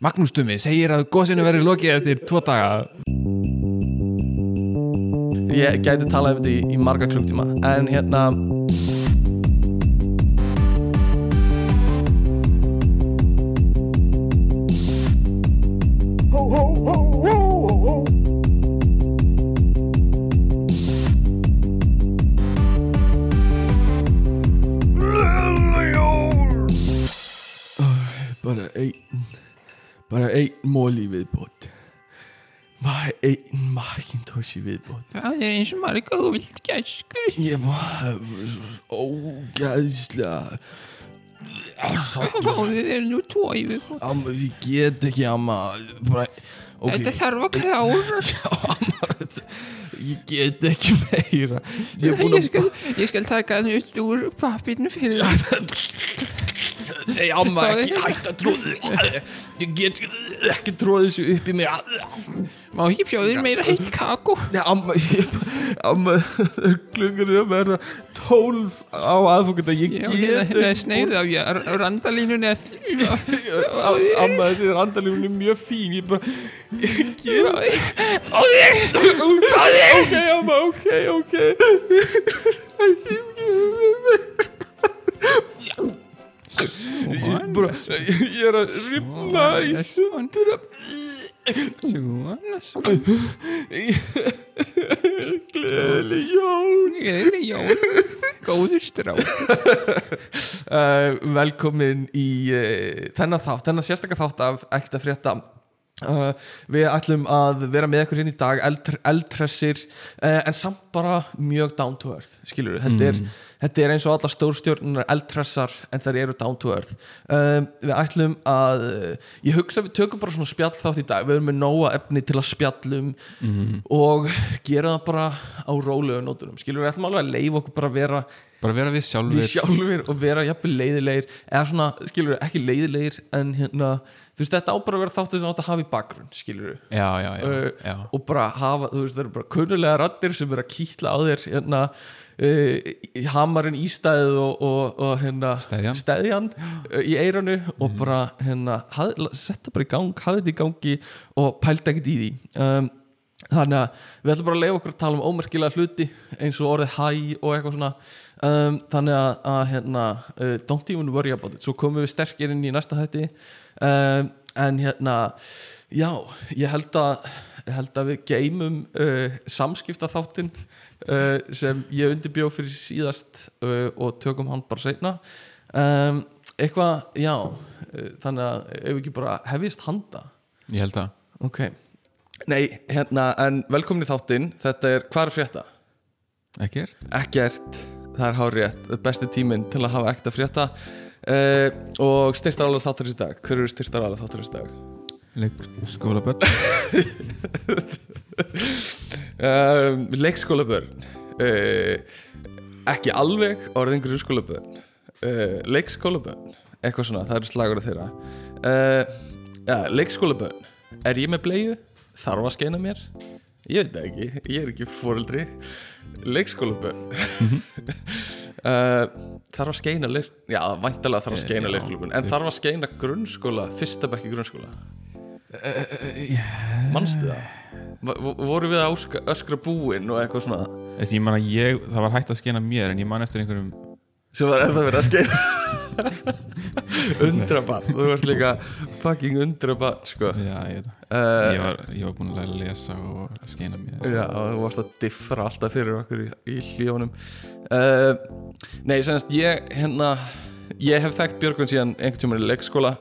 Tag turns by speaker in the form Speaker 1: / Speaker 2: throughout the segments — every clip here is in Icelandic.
Speaker 1: Magnús Tumi segir að góðsinu verið lokið eftir tvo daga.
Speaker 2: Ég gæti talað um þetta í, í marga klukktíma En hérna Í viðbót. Bara einn Macintosh í viðbót.
Speaker 3: Það er eins og marga þú vilt gæskur.
Speaker 2: Ég var svo ógæðslega
Speaker 3: Fáðu þér nú tvo í viðbót.
Speaker 2: Amma, ég get ekki amma. Bara, ok,
Speaker 3: Þetta þarf að klára
Speaker 2: amma ég get ekki meira. Ég
Speaker 3: ég skal, ég skal taka hann út úr pappirnu fyrir það
Speaker 2: nei, amma, ekki hægt að tróða ég get ekki tróða þessu upp í mig.
Speaker 3: Má ekki bjóðir meira heitt kakó?
Speaker 2: Nei, amma, ég, amma klungur er að verða tólf á aðfokunda ég
Speaker 3: Já,
Speaker 2: get
Speaker 3: hérna, hérna er
Speaker 2: ekki
Speaker 3: sneið af ég. Randalínunni
Speaker 2: amma, þessi randalífun er mjög fín ég bara ég get
Speaker 3: Fáðu þér.
Speaker 2: Ok, amma, ok, ok. Ég bara ég er að rifna í sundur
Speaker 3: Svona, svona
Speaker 2: gleðileg jól.
Speaker 3: Gleðileg jól. Góður strá
Speaker 2: uh, velkomin í uh, þennan þátt, þennan sérstakka þátt af ekta frétta uh, við ætlum að vera með ykkur hérna í dag eldr, eldhressir uh, en samt bara mjög down to earth skilur þetta, er, þetta er eins og alla stórstjórnunar eldhressar en þær eru down to earth. Uh, við ætlum að ég hugsa við tökum bara svona spjall þátt í dag. Við erum með nóga efni til að spjallum og gera það bara á rólegu nótunum skilur við ætlum alveg að leifa okkur bara að vera
Speaker 1: Bara vera við sjálfur
Speaker 2: við sjálfur og vera jafnvel leiðilegir eða svona, skilur ekki leiðilegir en hérna, þú veist, þetta á bara að vera þáttu sem átt að hafa í bakgrunn, skilur
Speaker 1: Já, já, já,
Speaker 2: uh,
Speaker 1: já.
Speaker 2: og bara hafa, þú veist, það eru bara kunnulega raddir sem eru að kýtla á þér hérna, uh, hamarinn ístæðið og, og, og hérna
Speaker 1: Steðjan.
Speaker 2: steðjan uh, í eiranu og bara hérna, haf, setta bara í gang hafði þetta í gangi og pælta ekkert í því. Um, þannig að við ætlum bara að leiða okkur að tala um ómerkilega hluti eins og orðið hæ og eitthvað svona um, þannig að, að hérna, uh, don't even worry about it. Svo komum við sterkir inn í næsta hætti um, en hérna já, ég held að ég held að við geymum uh, samskipta þáttinn uh, sem ég undirbjóð fyrir síðast uh, og tökum hann bara seinna. Um, eitthvað, já þannig að ef ekki bara hefjist handa.
Speaker 1: Ég held að
Speaker 2: ok, nei, hérna en velkomin í þáttinn, þetta er hvað er frétta?
Speaker 1: Ekkert.
Speaker 2: Ekkert, það er hár rétt besti tíminn til að hafa ekta frétta. Uh, og styrstar alveg þátturins dag. Hver eru styrstar alveg þátturins dag?
Speaker 1: Leik skóla börn
Speaker 2: Um, leikskólabörn. Uh, ekki alveg orðin grunnskólabörn. Uh, leikskólabörn. Eitthvað svona, það eru slagur þeirra. Uh, ja, leikskólabörn. Er ég með bleiðu? þarf að skeina mér? ég veit ekki, ég er ekki fóreldri leikskólabörn uh, þarf að skeina leik... já, væntalega þarf að skeina
Speaker 1: Já,
Speaker 2: leikskólabörn en þarf að skeina grunnskóla fyrsta bekki grunnskóla? Manstu það? V voru við að öskra búinn og eitthvað svona?
Speaker 1: Þessi, ég man að ég, það var hægt að skena mér en ég man eftir einhverjum
Speaker 2: sem var ef það verið að skeina undrabarn. Þú varst líka fucking undrabarn sko.
Speaker 1: Já, ég,
Speaker 2: uh,
Speaker 1: ég, var, ég var búin að lesa og að skena mér.
Speaker 2: Já, þú varst að diffra alltaf fyrir okkur í, í hljónum. Uh, nei, semst ég hérna, ég hef þekkt Björgun síðan einhvern tímann í leikskóla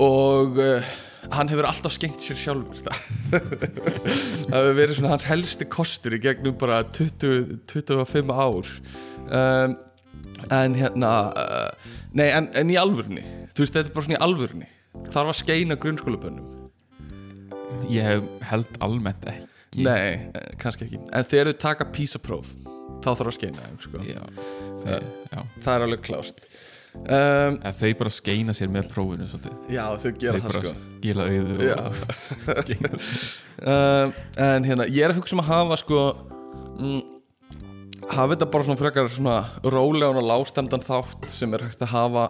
Speaker 2: og uh, hann hefur alltaf skengt sér sjálfur það hefur verið svona hans helsti kostur í gegnum bara 20, 25 ár. Um, en hérna uh, nei, en, en í alvörni þú veist, þetta er bara svona í alvörni þarf að skeina grunnskólabönnum?
Speaker 1: Ég hef held almennt ekki.
Speaker 2: Nei, eh, kannski ekki. En þegar þau taka PISA-próf þá þarf að skeina þeim sko.
Speaker 1: Já, þau, já.
Speaker 2: það er alveg klárt. Um,
Speaker 1: En þau bara skeina sér með prófinu svolítið.
Speaker 2: já, þau gera
Speaker 1: Þau
Speaker 2: það
Speaker 1: bara
Speaker 2: sko.
Speaker 1: skila auðu og skeina
Speaker 2: um, en hérna, ég er að hugsa um að hafa sko mm, hafa þetta bara svona frekar svona rólegan og lágstemdan þátt sem er hægt að hafa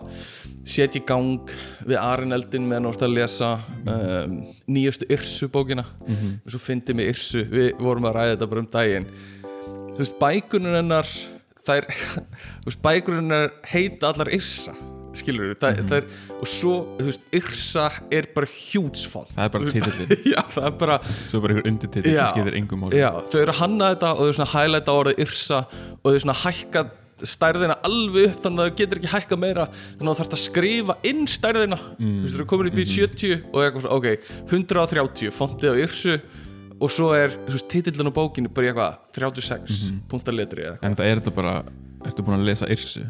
Speaker 2: setja í gang við Arineldin meðan þú ert að lesa um, nýjustu Yrsu bókina og svo fyndi mig Yrsu, við vorum að ræða þetta bara um daginn. Þú veist, bækunum hennar þær, þú veist, bækunum hennar heita allar Yrsa skilur það, það er og svo, þú veist, Yrsa er bara hjútsfond
Speaker 1: Það er bara titillinn.
Speaker 2: Já, það er bara
Speaker 1: Svo er bara einhver undirtitill
Speaker 2: Já.
Speaker 1: sem skiptir engum máli.
Speaker 2: Já, þau eru að hanna þetta og þau svona highlighta orðið yrsa og þau svona hækka stærðina alveg upp þannig að þau getur ekki hækka meira. Þannig að þú þarfst að skrifa inn stærðina. Mm. þú veist, eru komin upp í 70 og eitthvað svona, ok, 130 fontið á yrsu. Og svo er, þú veist, titillin á bókinu bara eitthvað 36 mm puntaletri eða
Speaker 1: En það er þetta bara Ertu búin að lesa Yrsu?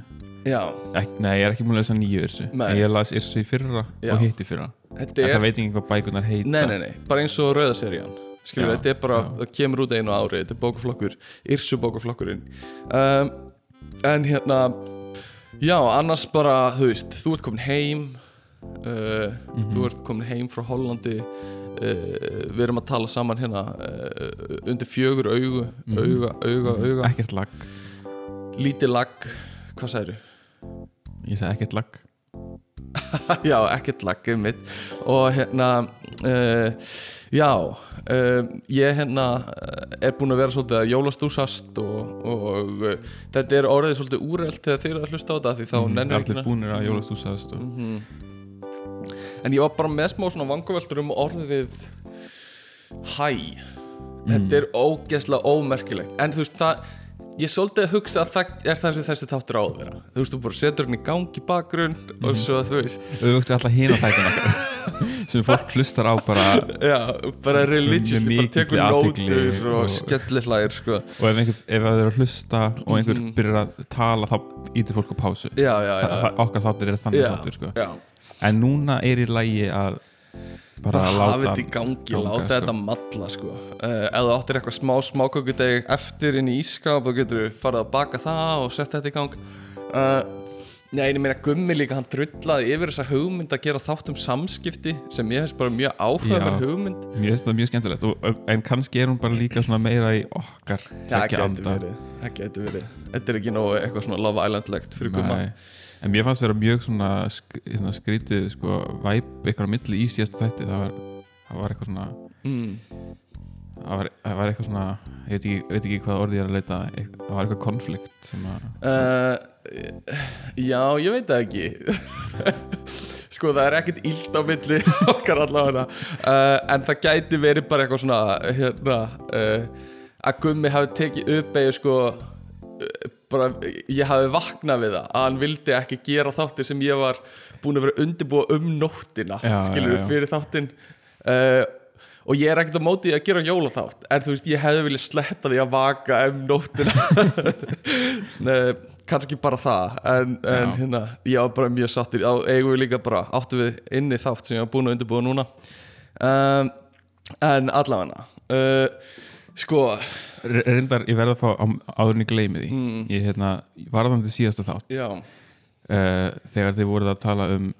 Speaker 1: Ek, nei, ég er ekki búin að lesa nýju Yrsu.
Speaker 2: Nei.
Speaker 1: Ég las Yrsu í fyrra
Speaker 2: Já.
Speaker 1: og hitt í fyrra.
Speaker 2: Er
Speaker 1: það veit ekki hvað bækunar heita.
Speaker 2: Nei, nei, nei, bara eins og rauðaserían. Skilur, þetta er bara, það kemur út einu ári Þetta er bókaflokkur, Yrsu bókaflokkurinn. Um, En hérna Já, annars bara, þú veist Þú ert komin heim uh, Þú ert komin heim frá Hollandi uh, Við erum að tala saman hérna uh, Undir fjögur augu Auga, auga, auga.
Speaker 1: Ekkert lag
Speaker 2: Lítið lag, hvað sagðirðu?
Speaker 1: Ég segi ekkert lag
Speaker 2: já, ekkert lag um mitt og hérna uh, já uh, ég hérna uh, er búin að vera svolítið að jólastúsast og, og uh, þetta er orðið svolítið úrelt þegar þeir eru að hlusta á þetta því þá
Speaker 1: Mm,
Speaker 2: nennir
Speaker 1: Allir
Speaker 2: ekki
Speaker 1: búnir að jólastúsast og...
Speaker 2: en ég var bara með smá svona vangaveltur um orðið hæ. Þetta er ógeðslega ómerkilegt. En þú veist það ég svolítið að hugsa að það er það sem þessi þáttur á að vera. Þú veist þú bara setur hann í gang í bakgrunn og svo þú veist.
Speaker 1: Auðvöktu alltaf hina þættina sem fólk hlustar á bara
Speaker 2: Já, bara religiously, bara tekur nótur og,
Speaker 1: og-
Speaker 2: skellir hlægir sko.
Speaker 1: og ef, einhver, ef það er að hlusta og einhver byrjar að tala þá ítir fólk á pásu.
Speaker 2: Já, já, já,
Speaker 1: Þa, okkar þáttur er þannig
Speaker 2: já,
Speaker 1: þáttur sko. en núna er í lægi að bara, láta
Speaker 2: hafa þetta í gangi,
Speaker 1: ganga,
Speaker 2: láta
Speaker 1: sko.
Speaker 2: þetta malla sko. uh, Ef þú áttir eitthvað smá smákökudeg eftir inn í ískap og getur farið að baka það og setja þetta í gang uh, Nei, ég meina Gummi líka, hann drullaði yfir þessa hugmynd að gera þátt um samskipti sem ég finnst bara mjög áhugaverð hugmynd
Speaker 1: mér finnst það mjög skemmtilegt og, en kannski er hún bara líka meira í okkar
Speaker 2: Það
Speaker 1: anda.
Speaker 2: verið, það geti verið Þetta er ekki nógu eitthvað svona Love Island-legt fyrir Gumma
Speaker 1: Nei. En mér fannst vera mjög svona, sk hérna, skrítið sko, væp eitthvað á milli í síðasta þætti. Það var, það var eitthvað svona
Speaker 2: mm.
Speaker 1: það var, það var eitthvað svona ég veit ekki, veit ekki hvað orðið ég er að leita eit- það var eitthvað konflikt að
Speaker 2: Uh, já, ég veit það ekki. Sko, það er ekkert illt á milli okkar allavega. Uh, En það gæti verið bara eitthvað svona hérna, uh, að Gummi hafi tekið upp eða sko bara, ég hafi vaknað við það að hann vildi ekki gera þáttir sem ég var búin að vera undirbúa um nóttina
Speaker 1: Já,
Speaker 2: skilur
Speaker 1: já.
Speaker 2: fyrir þáttin uh, og ég er ekkert á móti að gera jólaþátt en þú veist, ég hefði viljað sleppa því að vaka um nóttina. Nei, kannski bara það en, en hérna, ég var bara mjög sattur á eigum við líka bara, áttu við inni þátt sem ég var búin að undirbúa núna. Um, en allavega uh, sko
Speaker 1: Re- reyndar ég verða að fá á- áður en ég gleymi því.
Speaker 2: Mm.
Speaker 1: ég hérna, varðandi síðasta þátt.
Speaker 2: Já,
Speaker 1: uh, þegar þið voruð að tala um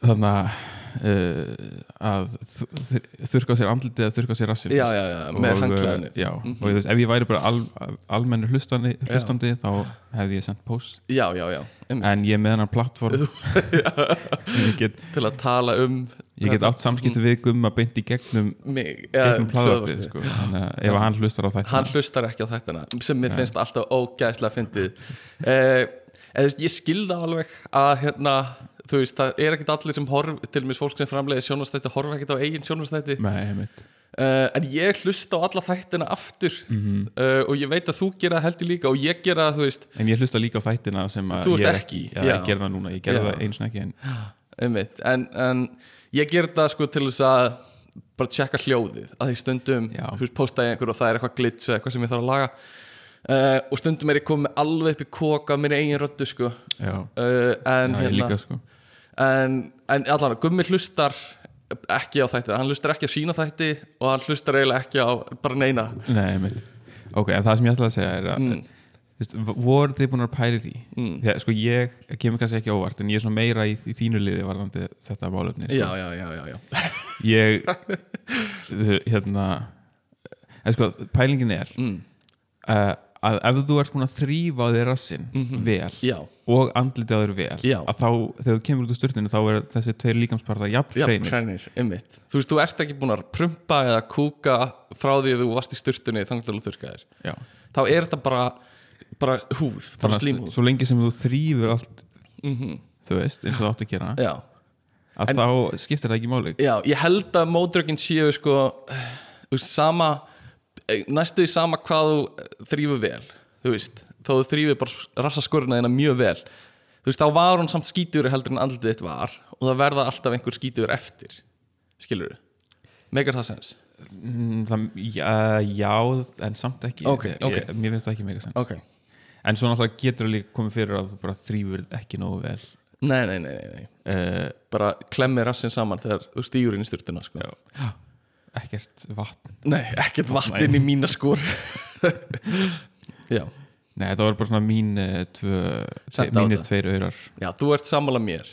Speaker 1: þannig að að þ- þ- þurrka á sér andlitið eða þurrka á sér rassin
Speaker 2: Já, já, já, með
Speaker 1: og þú veist, ef ég væri bara al, almennu hlustandi, hlustandi þá hefði ég sendt post
Speaker 2: já, já, já einmitt.
Speaker 1: en ég er með hennar plattform. Get,
Speaker 2: til að tala um
Speaker 1: ég get átt samskipti við gumma beint í gegnum
Speaker 2: mig
Speaker 1: gegnum
Speaker 2: ja,
Speaker 1: hlaðvarpið sko. að ef hann hlustar á þetta
Speaker 2: hann hlustar ekki á þættina sem mér finnst alltaf ógæðslega fyndið. Uh, eða þú veist, ég skilða alveg að hérna, þú veist, það er ekkit allir sem horf, til og með fólk sem framleiði sjónastætti horfa ekkit á eigin sjónastætti uh, en ég hlusta á alla þættina aftur.
Speaker 1: Mhm.
Speaker 2: uh, og ég veit að þú gera heldur líka og ég gera það, þú veist,
Speaker 1: en ég hlusta líka á þættina sem ég er
Speaker 2: ekki. í,
Speaker 1: já,
Speaker 2: já.
Speaker 1: ég gerði það núna, ég gerði
Speaker 2: Já.
Speaker 1: það eins og ekki en
Speaker 2: en, en ég ger það sko til þess að bara tjekka hljóðið. Að því stundum, posta ég einhver og það er eitthvað glitch eitthvað sem ég þarf að laga. Uh, og stundum er ég komið alveg upp í koka minni eigin röddu sko. Uh, en,
Speaker 1: já ég líka sko
Speaker 2: en, en allan, Gummi hlustar ekki á þætti, hann hlustar ekki á sína þætti og hann hlustar eiginlega ekki á bara neina
Speaker 1: Nei, einmitt. ok, en það sem ég ætlaði að segja er að
Speaker 2: Mm.
Speaker 1: mm. voru þið búin að pæli því
Speaker 2: Mm.
Speaker 1: Þegar, sko ég kemur kannski ekki óvart en ég er svona meira í, í þínu liði varðandi þetta málefni sko.
Speaker 2: já, já, já, já, já.
Speaker 1: ég hérna en sko, pælingin er
Speaker 2: Mm.
Speaker 1: uh, að ef þú ert búin að þrýfa þér rassin vel
Speaker 2: já,
Speaker 1: og andlitið á þér vel
Speaker 2: Já.
Speaker 1: að þá, þegar þú kemur út úr styrtinu þá er þessi tveir líkamsparta jafn hreinir.
Speaker 2: þú veist, þú ert ekki búin að prumpa eða kúka frá því að þú varst í sturtunni þannig til þú þurrkaðir. Þá er þetta bara, bara húð, bara
Speaker 1: að
Speaker 2: slímhúð
Speaker 1: svo lengi sem þú þrýfur allt
Speaker 2: mm
Speaker 1: þú veist, eins og það átt að gera
Speaker 2: já,
Speaker 1: að
Speaker 2: En-
Speaker 1: þá skiptir það ekki máli.
Speaker 2: Já, ég held að mótrökin séu sko þú sama næstu því sama hvað þú þrýfur vel þú veist, þó þú þrýfur bara rassaskurna þína mjög vel. Þú veist, þá var hún samt skítur heldur en andlitið þitt var og það verða alltaf einhver skítur eftir. Skilur megar það sens?
Speaker 1: Mm, það, já, já, en samt ekki.
Speaker 2: Ok,
Speaker 1: ég,
Speaker 2: ok.
Speaker 1: mér finnst það ekki mega sens.
Speaker 2: Ok,
Speaker 1: en svo náttúrulega getur það líka komið fyrir að þú bara þrýfur ekki nógu vel.
Speaker 2: Nei, nei, nei, nei,
Speaker 1: uh,
Speaker 2: bara klemmi rassin saman þegar þú stýgur inn í styrtuna sko.
Speaker 1: Ekkert vatn.
Speaker 2: Nei, ekkert vatn inn í mína skor. Já,
Speaker 1: nei, þetta var bara svona mín uh, tvö,
Speaker 2: Sett á
Speaker 1: mínir
Speaker 2: þetta.
Speaker 1: tveir aurar.
Speaker 2: Já, þú ert sammála mér.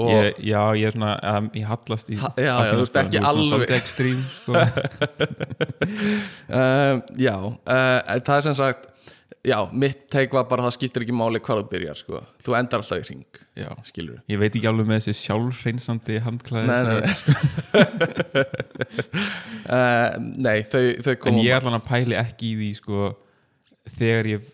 Speaker 2: Og
Speaker 1: ég, já, ég er svona um, ég hallast í
Speaker 2: Ha- já, já, þú ert ekki alveg-
Speaker 1: svolítið ekstrím sko.
Speaker 2: uh, já, uh, það er sem sagt já, mitt teik var bara það skiptir ekki máli hvað þú byrjar sko. þú endar alltaf í ring
Speaker 1: já.
Speaker 2: skilur
Speaker 1: ég veit ekki alveg með þessi sjálfreinsandi handklæði
Speaker 2: nei, nei, nei. uh, nei, þau, þau
Speaker 1: en
Speaker 2: koma
Speaker 1: ég allan að pæli ekki í því sko, þegar ég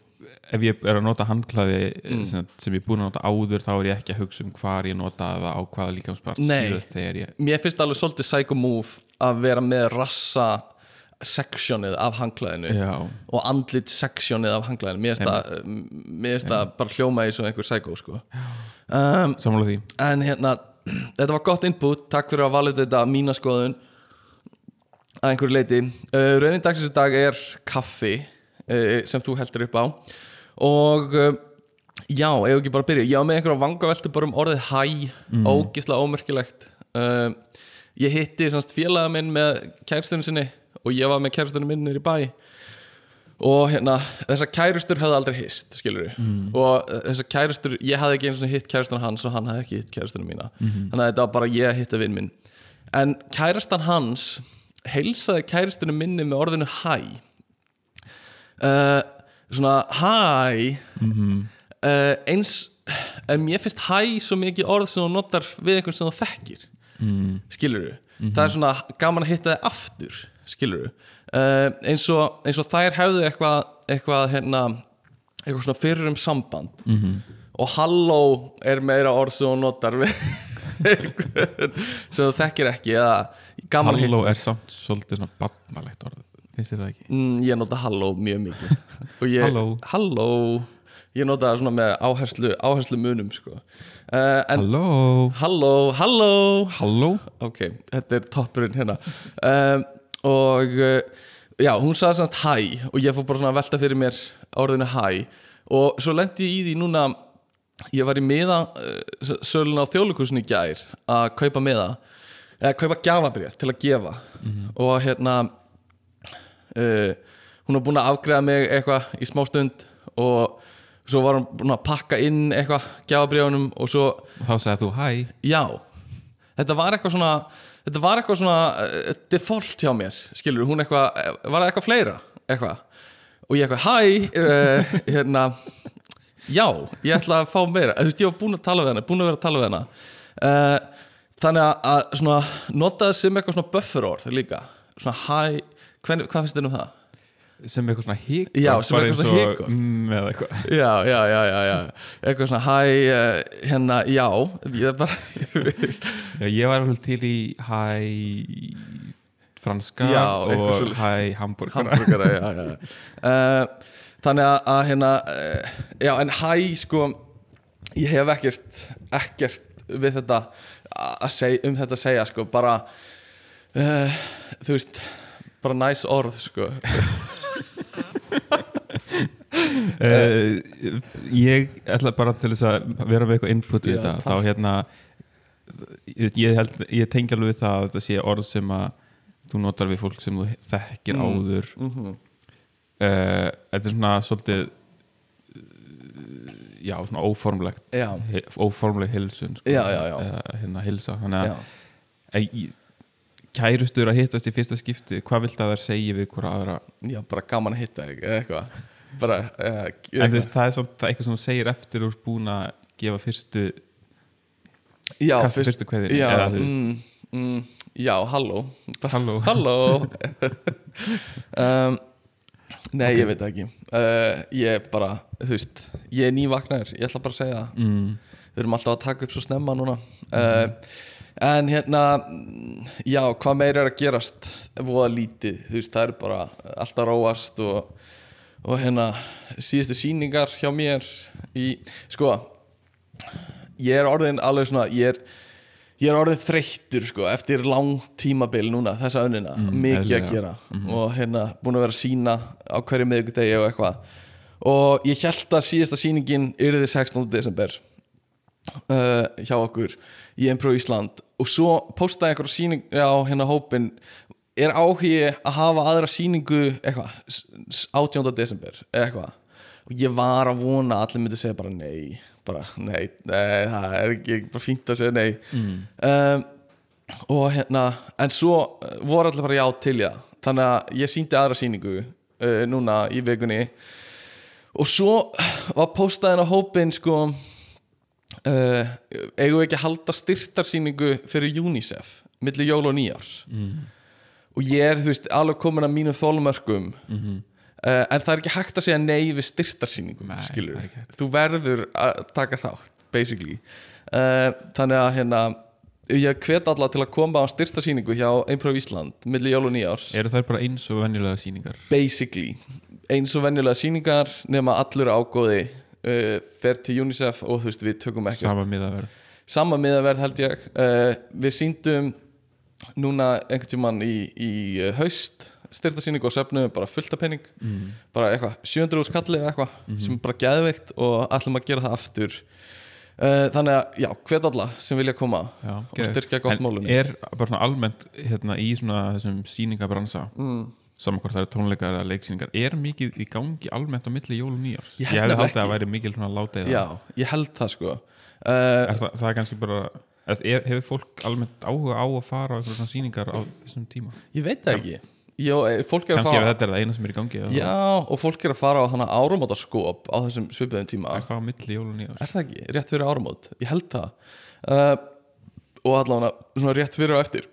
Speaker 1: ef ég er að nota handklæði
Speaker 2: Mm.
Speaker 1: sem, sem ég er búin að nota áður þá er ég ekki að hugsa um hvar ég nota það á hvaða líkamspart
Speaker 2: Nei.
Speaker 1: síðast þegar ég
Speaker 2: mér finnst alveg svolítið psycho move að vera með rassa sectionið af hangklæðinu
Speaker 1: já,
Speaker 2: og andlit sectionið af hangklæðinu mér finnst það bara hljóma í svona einhver psycho sko. um,
Speaker 1: sammála því.
Speaker 2: en hérna þetta var gott input, takk fyrir að valið þetta mína skoðun að einhverju leiti uh, rauðin dagsins í dag er kaffi uh, sem þú heldur upp á. Og uh, já, ef ekki bara að byrja? Ég á með einhverja vangaveltu bara um orðið hæ ógislega ómerkilegt. Uh, ég hitti semst félaga minn með kærstunum sinni og ég var með kærstunum minn í bæ. Og hérna, þessar kærustur hefði aldrei hist, skilur við og uh, þessar kærustur, ég hafði ekki eins og hitt kærustunum hans og hann hafði ekki hitt kærustunum mína. Þannig að þetta var bara ég að hitta vinn minn. En kærustan hans heilsaði kærustunum minni með orðinu hæ uh, svona hæ uh, eins en mér finnst hæ svo mikið orð sem þú notar við einhvern sem þú þekkir. Mm. skilur það er svona gaman að hitta þið aftur skilur uh, eins, og, eins og þær hefðu eitthvað eitthvað hérna eitthvað svona fyrir um samband. -hmm. og halló er meira orð sem þú notar við sem þú þekkir ekki eða
Speaker 1: halló er samt svolítið svona barnalegt orð finnst þér það ekki?
Speaker 2: mm, ég nota halló mjög mikið. Og ég,
Speaker 1: Halló.
Speaker 2: halló. Ég nota það svona með áherslu, áherslu munum sko. uh,
Speaker 1: halló.
Speaker 2: Halló, halló.
Speaker 1: Halló.
Speaker 2: Ok, þetta er toppurinn hérna. Um, og uh, já, hún sagði semst hæ og ég fór bara svona að velta fyrir mér orðinu hæ og svo lendi ég í því núna ég var í miða uh, sölun á þjóðlukusin í gær að kaupa miða eða kaupa gjafabrið til að gefa. Og hérna uh, hún var búin að afgreða mig eitthvað í smá stund og svo var hún búin að pakka inn eitthvað gjafabriðunum og svo
Speaker 1: þá sagði þú hæ
Speaker 2: Já, þetta var eitthvað svona Þetta var eitthvað svona uh, default hjá mér Skilur, hún eitthvað eh, Var það eitthvað fleira, eitthvað? Og ég eitthvað, hæ uh, Hérna Já, ég ætla að fá meira. Þú veist, ég var búin að tala við hana Búin að vera að tala við hana. Uh, Þannig að, svona Nota það sem eitthvað svona buffer orð líka. Svona hæ, hvað finnst þér um það?
Speaker 1: Sem eitthvað svona hík
Speaker 2: Já, sem eitthvað svona hikord.
Speaker 1: mm, eða eitthvað.
Speaker 2: Já, já, já, já, já. Eitthvað svona hæ, uh, hérna, já. Ég bara
Speaker 1: Já, ég var alveg til í hæ franska
Speaker 2: Já,
Speaker 1: og hæ hamburgara
Speaker 2: Hamburgara, já, já uh, Þannig að, að hérna uh, Já, en hæ, sko Ég hef ekkert Ekkert við þetta að seg, Um þetta að segja, sko Bara Þú veist Bara næs orð, sko
Speaker 1: uh, ég ætla bara til þess að vera með eitthvað input í
Speaker 2: Já,
Speaker 1: þetta.
Speaker 2: Takk.
Speaker 1: þá hérna ég, ég, held, ég tengi alveg við það að þetta sé orð sem að þú notar við fólk sem þú þekkir
Speaker 2: Mm.
Speaker 1: áður.
Speaker 2: mm
Speaker 1: uh, þetta er svona svolítið uh, já, svona óformlegt
Speaker 2: Já,
Speaker 1: he, óformleg hilsun sko,
Speaker 2: Já, já, já.
Speaker 1: eða, hérna hilsa þannig
Speaker 2: já,
Speaker 1: að að kærustur að hittast í fyrsta skipti hvað vilt að þær segja við hvora aðra?
Speaker 2: Já, bara gaman að hitta þig eða eitthvað bara uh,
Speaker 1: En þú veist, það er samt það er eitthvað sem þú segir eftir úr búin að gefa fyrstu
Speaker 2: já,
Speaker 1: kasta fyrstu kveðin
Speaker 2: já,
Speaker 1: eða
Speaker 2: mm, mm, já, halló.
Speaker 1: Halló.
Speaker 2: Halló. Um, nei, ég veit ekki. Uh, ég bara, þú veist ég er nývagnar, ég ætla bara að segja
Speaker 1: mm,
Speaker 2: við erum alltaf að taka upp svo snemma núna. Uh, en hérna já, hvað meira er að gerast? Voða lítið, þú veist, það er bara alltaf róast og, og hérna, síðustu sýningar hjá mér í, sko ég er orðin alveg svona, ég er ég er orðin þreyttur sko eftir lang tímabil núna þessa önnina,
Speaker 1: Mm,
Speaker 2: mikið að gera. Og hérna búin að vera að sína á hverju miðvikudegi og eitthvað. Og ég held að síðasta sýningin yrði 16. desember uh, hjá okkur í Impro Ísland. Og svo postaði einhverja sýning á hérna hópin er áhugi að hafa aðra sýningu eitthvað, s- s- 18. desember eitthvað. Og ég var að vona allir myndi segja bara nei bara nei, nei það er ekki bara fínt að segja nei.
Speaker 1: Mm,
Speaker 2: um, og hérna en svo uh, voru allir bara já til já þannig að ég síndi aðra sýningu uh, núna í vikunni. Og svo var postaðin á hópin sko uh, eigum við ekki að halda styrtarsýningu fyrir UNICEF milli jól og nýjárs
Speaker 1: mm,
Speaker 2: og ég er, þú veist, alveg komin að mínum þólumörkum
Speaker 1: mm,
Speaker 2: uh, en það er ekki hægt að segja nei við styrtarsýningum skilur
Speaker 1: það
Speaker 2: þú verður að taka þátt basically. Uh, þannig að hérna ég hvet alla til að koma á styrtarsýningu hjá Improv Ísland milli jól og nýjárs
Speaker 1: eru þær bara eins og venjulega sýningar?
Speaker 2: Basically. Eins og venjulega sýningar nema allur ágóði uh, fer til UNICEF og þú veist við tökum ekki
Speaker 1: sama miðaverð.
Speaker 2: Held ég. Við síndum núna einhvern tímann í, í uh, haust styrtarsýningu og söfnum bara fullt af penning
Speaker 1: mm,
Speaker 2: bara eitthvað, 700 úr skalli eða eitthvað sem er bara geðveikt og ætlum að gera það aftur. Uh, þannig að já, hvet alla sem vilja koma
Speaker 1: já,
Speaker 2: og styrkja gott málunni
Speaker 1: er bara svona almennt hérna, í svona þessum sýningabransa
Speaker 2: mm.
Speaker 1: saman hvort það eru tónleikar eða leiksýningar er mikið í gangi almennt á milli jól og nýjárs
Speaker 2: Ég
Speaker 1: ég, hefði haldið að það væri mikil svona látið
Speaker 2: já, ég held það sko. Uh,
Speaker 1: er það, það er kannski bara eða, er, hefur fólk almennt áhuga á að fara á einhverjum svona sýningar á þessum tíma?
Speaker 2: Ég veit það ekki. Jó, eh, fólk er að
Speaker 1: kannski ef
Speaker 2: fara
Speaker 1: þetta er það eina sem er í gangi
Speaker 2: já, og fólk er að fara á hana áramótarskop á þessum svipiðum tíma.
Speaker 1: Er það á milli jól og nýjárs
Speaker 2: er það ekki, rétt fyrir áramót. Ég held það. Uh, og allavega svona rétt fyrir og eftir.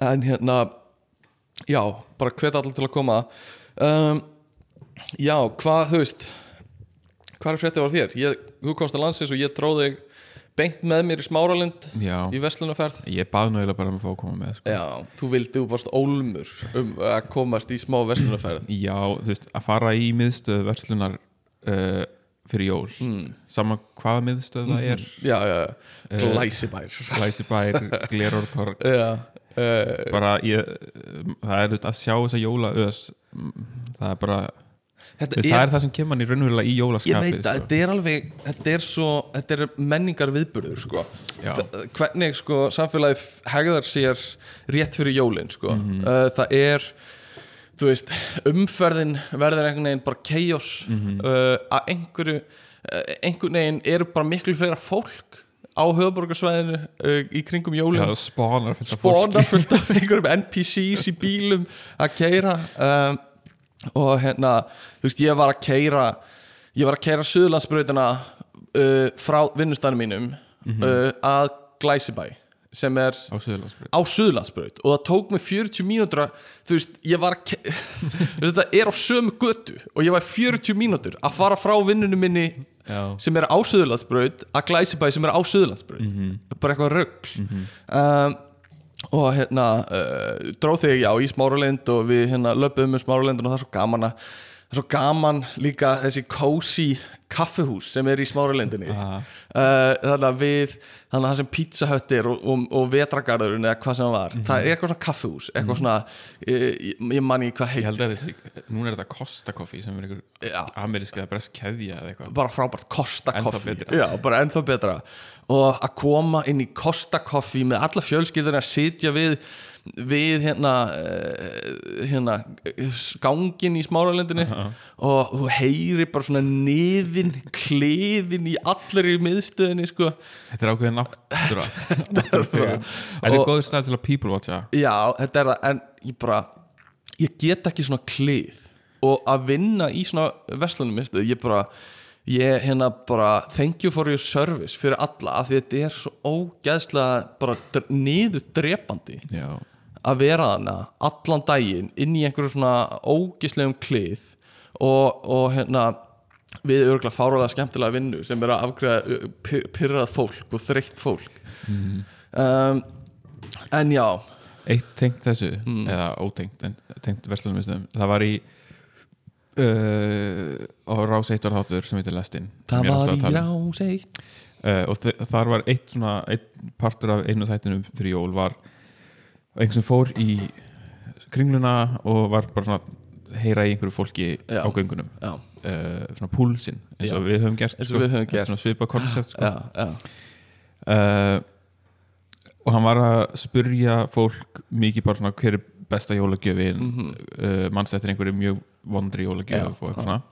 Speaker 2: En hérna já, bara hvet allir til að koma. Um, já, hvað, þú veist hvað er fréttið var þér? Ég, þú komst til landsins og ég tróð þig beint með mér í Smáralind
Speaker 1: já,
Speaker 2: í Veslunaferð
Speaker 1: ég bað nú eiginlega bara um að fá að koma með sko.
Speaker 2: já, þú vildi, þú varst ólmur um að komast í smá Veslunaferð
Speaker 1: já, þú veist, að fara í miðstöð verslunar uh, fyrir jól.
Speaker 2: Mm.
Speaker 1: sama hvaða miðstöð það er.
Speaker 2: Já, já,
Speaker 1: Eh,
Speaker 2: glæsibær.
Speaker 1: Glæsibær, Glerortorg
Speaker 2: já, uh,
Speaker 1: bara ég, það er að sjá þessa jólaös það er bara
Speaker 2: þetta
Speaker 1: það er það sem kemur hann í raunverulega í
Speaker 2: Ég
Speaker 1: jólaskapið
Speaker 2: veit að þetta er alveg þetta er svo, þetta er menningar viðburður sko. Hvernig sko samfélagið hegðar sér rétt fyrir jólin sko.
Speaker 1: Mhm.
Speaker 2: uh, það er veist, umferðin verður einhvern veginn bara chaos
Speaker 1: Mhm.
Speaker 2: uh, að einhverju uh, einhvern veginn eru bara miklu fleira fólk á höfuborgarsvæðinu uh, í kringum jólin
Speaker 1: það spánar fullt af
Speaker 2: einhverjum NPCs í bílum að keira um, og hérna þú veist ég var að keira ég var að keira Suðlandsbrautina uh, frá vinnustæðinu mínum uh, að Glæsibæ sem er
Speaker 1: á
Speaker 2: Suðlandsbraut og það tók mig 40 mínútur að, þú veist, ég var að þetta er á sömu götu og ég var 40 mínútur að fara frá vinnunum minni
Speaker 1: Já,
Speaker 2: sem er á Suðurlandsbraut að Glæsibæ sem er á Suðurlandsbraut. Bara eitthvað rögl um, og hérna uh, dróð þig já í Smáralind og við hérna löpum um Smáralindin og það er svo gaman að það er svo gaman líka þessi cozy kaffihús sem er í Smáralindinni.
Speaker 1: Aha.
Speaker 2: uh, þannig að við þannig að það sem pizza hut er og, og, og vetragarðurinn eða hvað sem það var það er eitthvað svona kaffihús eitthvað svona, ég, ég, ég man ekki hvað
Speaker 1: ég
Speaker 2: heit
Speaker 1: held að þetta núna er þetta Costa Coffee sem er einhver
Speaker 2: Já.
Speaker 1: amerísk eða bresk keðja eða eitthvað.
Speaker 2: Bara frábært Costa Coffee. Já, bara ennþá betra. Og að koma inn í Costa Coffee með alla fjölskyldur að sitja við við hérna uh, hérna gangin í smáralendinni og þú heyri bara svona niðin kliðin í allir í miðstöðinni sko.
Speaker 1: Þetta er ákveðin náttúra. Þetta er góður stað til að people watcha.
Speaker 2: Já, þetta er það en ég bara ég get ekki svona klið. Og að vinna í svona verslunum mistu, ég bara ég hérna bara thank you for your service fyrir alla að þetta er svo ógeðslega bara niður drepandi
Speaker 1: já,
Speaker 2: að vera þarna allan daginn inn í einhverju svona ógislegum klið og, og hérna við örgulega fáralega skemmtilega vinnu sem er að afgreða uh, pyr- pyrrað fólk og þreytt fólk um, en já
Speaker 1: eitt tengt þessu
Speaker 2: Mm.
Speaker 1: eða ótengt, en tengt verslunum það var í uh, á rás eitt var þáttur sem heitir Lestin
Speaker 2: það var í
Speaker 1: um.
Speaker 2: rás eitt
Speaker 1: uh, og þar var eitt svona eitt partur af einu þættinum fyrir jól var einhvern sem fór í kringluna og var bara svona heyra í einhverju fólki
Speaker 2: Já.
Speaker 1: á göngunum uh, svona púlsinn eins og við höfum gert
Speaker 2: og við höfum
Speaker 1: er
Speaker 2: gert.
Speaker 1: svona svipa koncept sko. uh, og hann var að spurja fólk mikið bara svona hver er besta jólagjöfin mm
Speaker 2: Mhm.
Speaker 1: uh, mannst eftir einhverju mjög vondri jólagjöf og eitthvað svona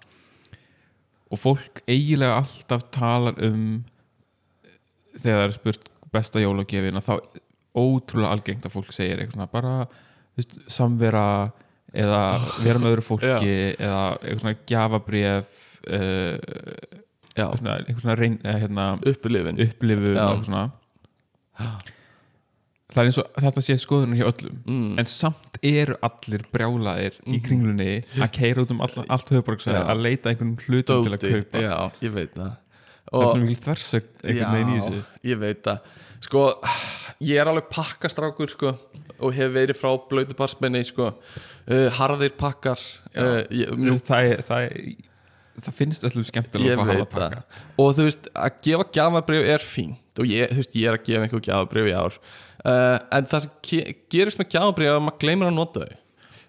Speaker 1: og fólk eiginlega alltaf talar um þegar það er spurt besta jólagjöfin að þá ótrúlega algengt að fólk segir eitthvað svona bara veist, samvera eða vera með öðru fólki eða eitthvað svona gjafabref uh, svona, eitthvað svona reyn, eða, hérna,
Speaker 2: upplifin
Speaker 1: upplifun eitthvað svona. Það er eins og þetta sé skoðunar hjá öllum
Speaker 2: mm.
Speaker 1: en samt eru allir brjálaðir í kringlunni að keira út um all, allt höfuborgsvæði
Speaker 2: Já.
Speaker 1: að leita einhvern hlutum til að
Speaker 2: Dóti,
Speaker 1: kaupa.
Speaker 2: Já, ég veit það.
Speaker 1: Þetta er mikil þversögn einhvern veginn í þessu.
Speaker 2: ég veit það sko, ég er alveg pakkastrákur sko, og hef verið frá blötu barsmenni sko, uh, harðir pakkar uh, ég,
Speaker 1: veist, það, er, það, er, það finnst öllum skemmtilega að
Speaker 2: það.
Speaker 1: pakka.
Speaker 2: Og þú veist, að gefa gjafabrif er fínt og ég, veist, ég er að gefa einhver gjafabrif í ár. Uh, en það sem ge gerist með gjafabrif er að maður gleymir að nota þau.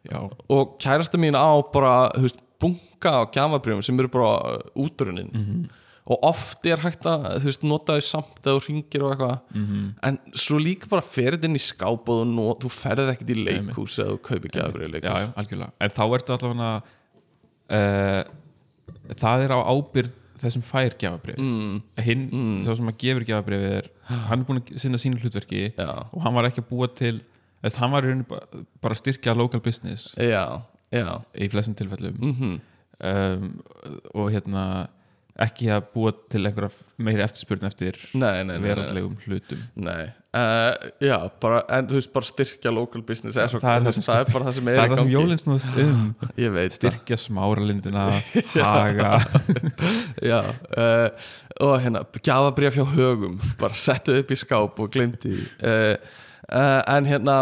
Speaker 1: Já,
Speaker 2: og kærasta mín á bara þú veist, bunga á gjafabrifum sem eru bara uh, útrunin
Speaker 1: Mhm.
Speaker 2: Og oft er hægt að þú veist, nota þau samt eða þú ringir og eitthvað.
Speaker 1: Mhm.
Speaker 2: en svo líka bara ferð inn í skáp og þú, not, þú ferð ekkert í leikhús eða þú kaupir gjafabrif í
Speaker 1: já,
Speaker 2: leikhús
Speaker 1: já, algjörlega. En þá ertu allavega uh, það er á ábyrð þessum fær gjafabrif
Speaker 2: mm,
Speaker 1: hinn,
Speaker 2: Mm.
Speaker 1: sá sem að gefur gjafabrifið er hann er búin að sinna sínu hlutverki
Speaker 2: já,
Speaker 1: og hann var ekki að búa til þess, hann var í rauninni bara, bara að styrkja local business
Speaker 2: já, já.
Speaker 1: í flestum tilfellum.
Speaker 2: Mm
Speaker 1: um, og hérna ekki að búa til einhverja meiri eftirspurn eftir
Speaker 2: nei, nei, nei, nei,
Speaker 1: veraldlegum hlutum.
Speaker 2: Nei. Uh, já, bara, en þú veist, bara styrkja local business svo,
Speaker 1: Það er það
Speaker 2: það, er bara það sem er
Speaker 1: það er það sem jólinn snúðast um. Styrkja smáralindina haga.
Speaker 2: Já, uh, og hérna gjafabrif hjá högum, bara settu upp í skáp og glemdi uh, uh, en hérna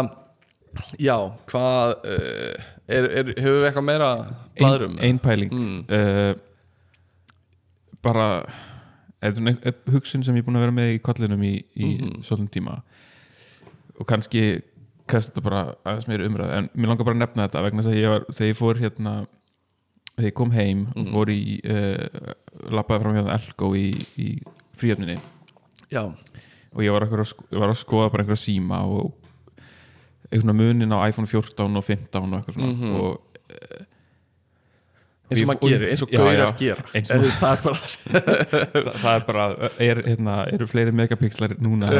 Speaker 2: já, hvað er, er, hefur við eitthvað meira blaðrum?
Speaker 1: ein, ein pæling.
Speaker 2: Mm,
Speaker 1: bara hugsun sem ég er búin að vera með í kollinum í, í
Speaker 2: Mhm.
Speaker 1: svolítinn tíma og kannski krest þetta bara aðeins meiri umræð en mér langar bara að nefna þetta vegna þess að ég var, þegar ég fór hérna þegar ég kom heim og
Speaker 2: Mhm.
Speaker 1: fór í uh, labbaði fram hjá Elko í, í fríöfninni
Speaker 2: já,
Speaker 1: og ég var, að, var að skoða bara einhverja síma og eitthvað munin á iPhone 14 og 15 og eitthvað svona
Speaker 2: Mhm.
Speaker 1: og
Speaker 2: eins og maður gerir, eins og gaurar gera. Það er bara
Speaker 1: er bara, er, hérna, eru fleiri megapixlar núna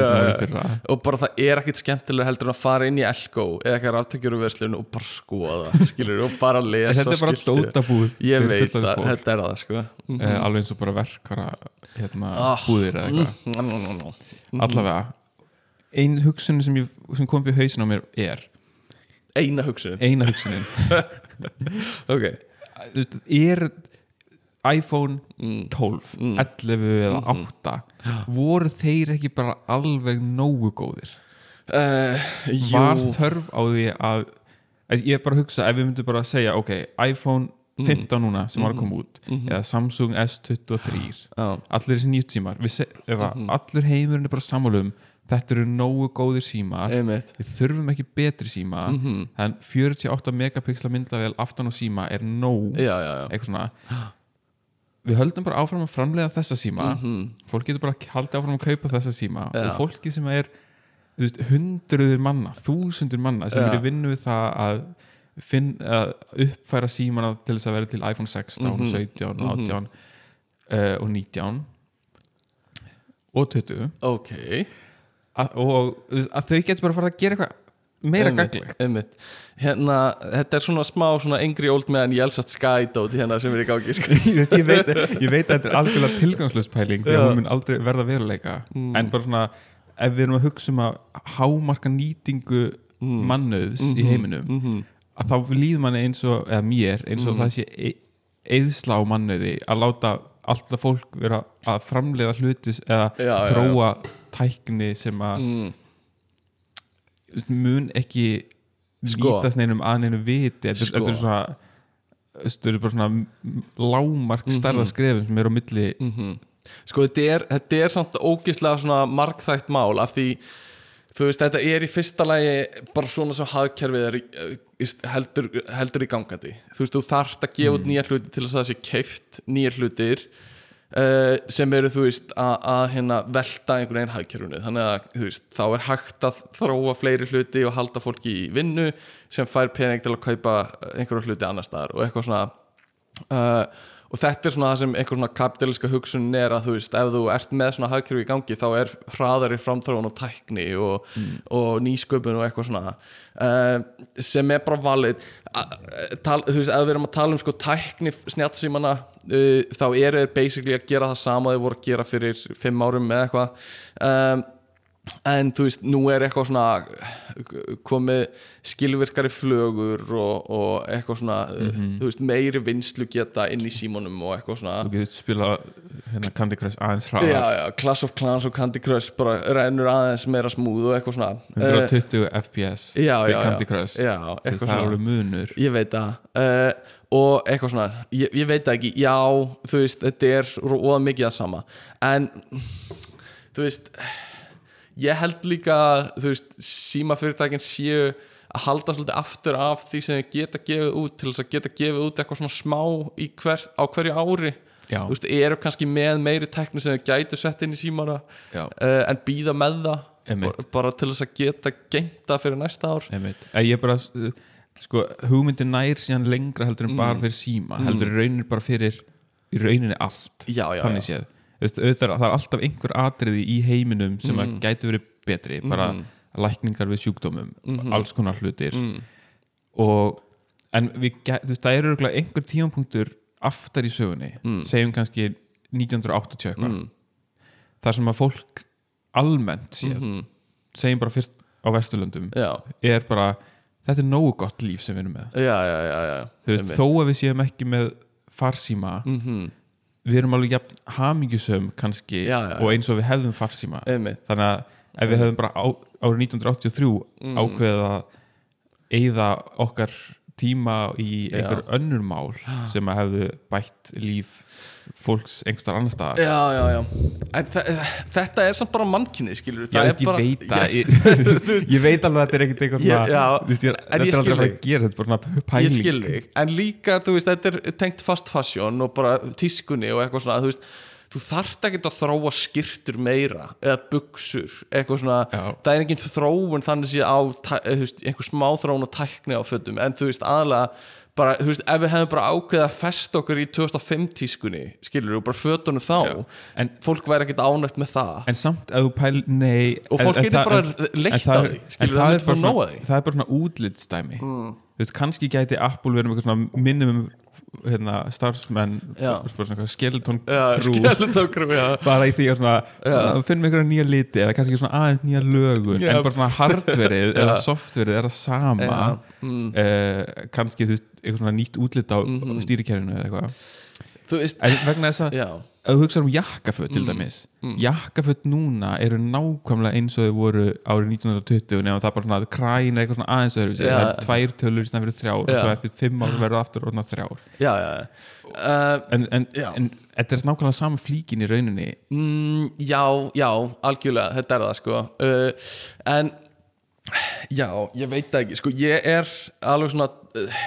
Speaker 1: fyrra?
Speaker 2: Og bara það er ekkit skemmtilega heldur en að fara inn í Elko eða eitthvað raftökjuruverslun og bara skoða skilur, og bara lesa
Speaker 1: þetta er bara dótabúð
Speaker 2: ég veit að þetta er það sko. Mm
Speaker 1: Eh, alveg eins og bara verkvara hérna,
Speaker 2: Ah.
Speaker 1: búðir eða eitthvað.
Speaker 2: -hmm.
Speaker 1: allavega ein hugsun sem, ég, sem kom upp í hausin á mér er
Speaker 2: eina hugsun
Speaker 1: eina hugsunin.
Speaker 2: Ok
Speaker 1: er iPhone
Speaker 2: mm.
Speaker 1: 12,
Speaker 2: Mm.
Speaker 1: 11 eða 8 voru þeir ekki bara alveg nógu góðir
Speaker 2: Uh,
Speaker 1: var þörf á því að ég er bara að hugsa ef við myndum bara að segja ok, iPhone 15 núna sem var að koma út
Speaker 2: Mhm.
Speaker 1: eða Samsung S23
Speaker 2: já,
Speaker 1: allir þessi nýjut símar við se, ef að
Speaker 2: Mhm.
Speaker 1: allur heimurinn er bara sammálum þetta eru nógu góðir símar.
Speaker 2: Einmitt.
Speaker 1: Við þurfum ekki betri síma
Speaker 2: Mhm.
Speaker 1: en 48 megapixla myndlavel aftan á síma er nóg.
Speaker 2: Já, já, já.
Speaker 1: Eitthvað svona. Við höldum bara áfram að framlega þessa síma.
Speaker 2: Mhm.
Speaker 1: fólk getur bara haldið áfram að kaupa þessa síma. Og fólki sem er veist, hundruður manna, þúsundur manna sem eru vinnu við það að, finn, að uppfæra símana til þess að vera til iPhone 16,
Speaker 2: Mhm.
Speaker 1: 17,
Speaker 2: Mhm.
Speaker 1: 18 uh, og 19 og 20
Speaker 2: ok
Speaker 1: og að þau getur bara að fara að gera eitthvað meira gaglegt
Speaker 2: hérna, þetta er svona smá svona angry old man Yelsat Sky dóti hérna sem er í gangi sko.
Speaker 1: ég, ég, veit, ég veit að þetta er algjörlega tilgangslös pæling því
Speaker 2: Já.
Speaker 1: að hún mun aldrei verða veruleika. En bara svona ef við erum að hugsa um að hámarka nýtingu mannöðs í heiminum
Speaker 2: Mhm.
Speaker 1: að þá líður manni eins og eða mér, eins og það sé e eðsla á mannöði að láta alltaf fólk vera að framleiða hlutis eða
Speaker 2: Já, já,
Speaker 1: þróa tækni sem að
Speaker 2: mm.
Speaker 1: mun ekki
Speaker 2: Sko.
Speaker 1: nýtast neinum að neinu viti þetta,
Speaker 2: Sko.
Speaker 1: er svona þetta er bara svona lámark stærða skrefum sem er á milli
Speaker 2: Mhm. sko þetta er, þetta er samt ógislega svona margþægt mál af því þú veist þetta er í fyrsta lagi bara svona sem hagkerfið er heldur, heldur í gangandi þú veist þú þarft að gefa út nýja hluti til þess að það sé keift nýja hlutir uh, sem eru þú veist að, hérna velta einhvern veginn hagkerfinu. Þannig að þú veist þá er hægt að þróa fleiri hluti og halda fólki í vinnu sem fær pening til að kaupa einhverju hluti annar staðar og eitthvað svona. Uh, og þetta er svona það sem einhver svona kapitalíska hugsun er að þú veist, ef þú ert með svona hagkerfi í gangi þá er hraðari framþróun og tækni og, og nýsköpun og eitthvað svona uh, sem er bara valið. Tal, þú veist, ef við erum að tala um sko tækni snjálfsímana uh, þá eru þeir basically að gera það sama þeir voru að gera fyrir fimm árum eða eitthvað. Um, en þú veist, nú er eitthvað svona komið skilvirkari flögur og, og eitthvað svona þú veist, meiri vinslu geta inn í símanum og eitthvað svona.
Speaker 1: Þú getur spila hérna, Candy Crush aðeins hraðar.
Speaker 2: Já, já, Clash of Clans og Candy Crush bara rennur aðeins meira smúð og eitthvað svona. Eh,
Speaker 1: 120 FPS
Speaker 2: já, já,
Speaker 1: Candy. Crush.
Speaker 2: Já,
Speaker 1: veist,
Speaker 2: eitthvað
Speaker 1: það er alveg munur.
Speaker 2: Ég veit það. Uh, og eitthvað svona, ég, ég veit það ekki. Já, þú veist, þetta er óða mikið að sama. En þú veist ég held líka, þú veist, símafyrirtækin séu að halda svolítið aftur af því sem geta gefið út til þess að geta gefið út eitthvað svona smá hver, á hverju ári.
Speaker 1: Já,
Speaker 2: þú veist, eru kannski með meiri tekni sem þau gætu sett inn í símana uh, en býða með það bara, bara til þess að geta gengta fyrir næsta ár.
Speaker 1: En ég bara, uh, sko, hugmyndin nær síðan lengra heldur en
Speaker 2: Mm.
Speaker 1: bara fyrir síma heldur í rauninni bara fyrir í rauninni allt.
Speaker 2: Já, já,
Speaker 1: þannig séð auðvitað, er- það er alltaf einhver atriði í heiminum sem mm. gæti verið betri bara
Speaker 2: Mhm.
Speaker 1: lækningar við sjúkdómum alls konar hlutir
Speaker 2: Mm.
Speaker 1: og en við, gæ- þú veist, það eru einhver tímapunktur aftar í sögunni segjum kannski 1980 eitthvað
Speaker 2: Mm.
Speaker 1: þar sem að fólk almennt séð,
Speaker 2: Mhm.
Speaker 1: segjum bara fyrst á Vesturlöndum
Speaker 2: já,
Speaker 1: er bara, þetta er nógu gott líf sem við erum með
Speaker 2: já, já, já,
Speaker 1: veist, þó að við séum ekki með farsíma
Speaker 2: Mhm.
Speaker 1: Við erum alveg jafn hamingjusum kannski
Speaker 2: Já, já,
Speaker 1: og eins og við hefðum farsíma
Speaker 2: Einmitt.
Speaker 1: þannig að ef við hefðum bara á, árið 1983
Speaker 2: Mm.
Speaker 1: ákveðið að eigða okkar tíma í einhver
Speaker 2: Já.
Speaker 1: önnur mál sem að hefðu bætt líf fólks einhverstaðar annar staðar.
Speaker 2: Já, já, já. Þetta er samt bara mannkynni skilur
Speaker 1: Já,
Speaker 2: er bara
Speaker 1: ég veit það
Speaker 2: ég,
Speaker 1: ég, ég veit alveg að þetta er ekkert eitthvað
Speaker 2: Ég-
Speaker 1: svona ég,
Speaker 2: ég
Speaker 1: þetta er aldrei að að gera þetta er bara
Speaker 2: ég
Speaker 1: pæling.
Speaker 2: en líka, þú veist, þetta er tengt fast fashion og bara tískunni og eitthvað svona þú veist, þú þarft ekki að þróa skýrtur meira eða buksur eitthvað svona,
Speaker 1: Já.
Speaker 2: það er engin þróun þannig sé á, þú veist, einhver smá þróun og tækni á fötum, en þú veist, aðalega bara, þú veist, ef við hefum bara ákveðið að festa okkur í 2005 tískunni skilur, og bara fötunum þá
Speaker 1: Já. en,
Speaker 2: fólk væri ekkert ánægt með það
Speaker 1: en samt að þú pæl, nei
Speaker 2: og fólk getur bara leitt að því skilur, það
Speaker 1: það er bara svona útlitsdæmi þú veist, kannski gæti Apple verið með eitthvað svona minimum hérna, starfsmenn skeleton crew. Bara í því að svona, að finnum einhverja nýja liti eða kannski svona aðeins nýja lögun
Speaker 2: Já.
Speaker 1: en bara svona hardverið eða softverið er það sama.
Speaker 2: Mm.
Speaker 1: eh, kannski þú veist, eitthvað svona nýtt útlit á
Speaker 2: Mhm.
Speaker 1: stýrikerfinu eða eitthvað.
Speaker 2: Þú veist,
Speaker 1: en vegna þess að þú hugsaður um jakkaföt til
Speaker 2: Mm.
Speaker 1: dæmis
Speaker 2: Mm.
Speaker 1: jakkaföt núna eru nákvæmlega eins og þau voru árið 1920 nefnum það er bara svona að kræna eitthvað svona aðeins öðru það er tvær tölur í snæð fyrir þrjár og svo eftir fimm ár verður aftur orðna þrjár.
Speaker 2: Já, já, já. Uh,
Speaker 1: en, en, en þetta er nákvæmlega sama flíkin í rauninni.
Speaker 2: Mm, já, já, algjörlega þetta er það sko. Uh, en já, ég veit það ekki sko, ég er alveg svona uh,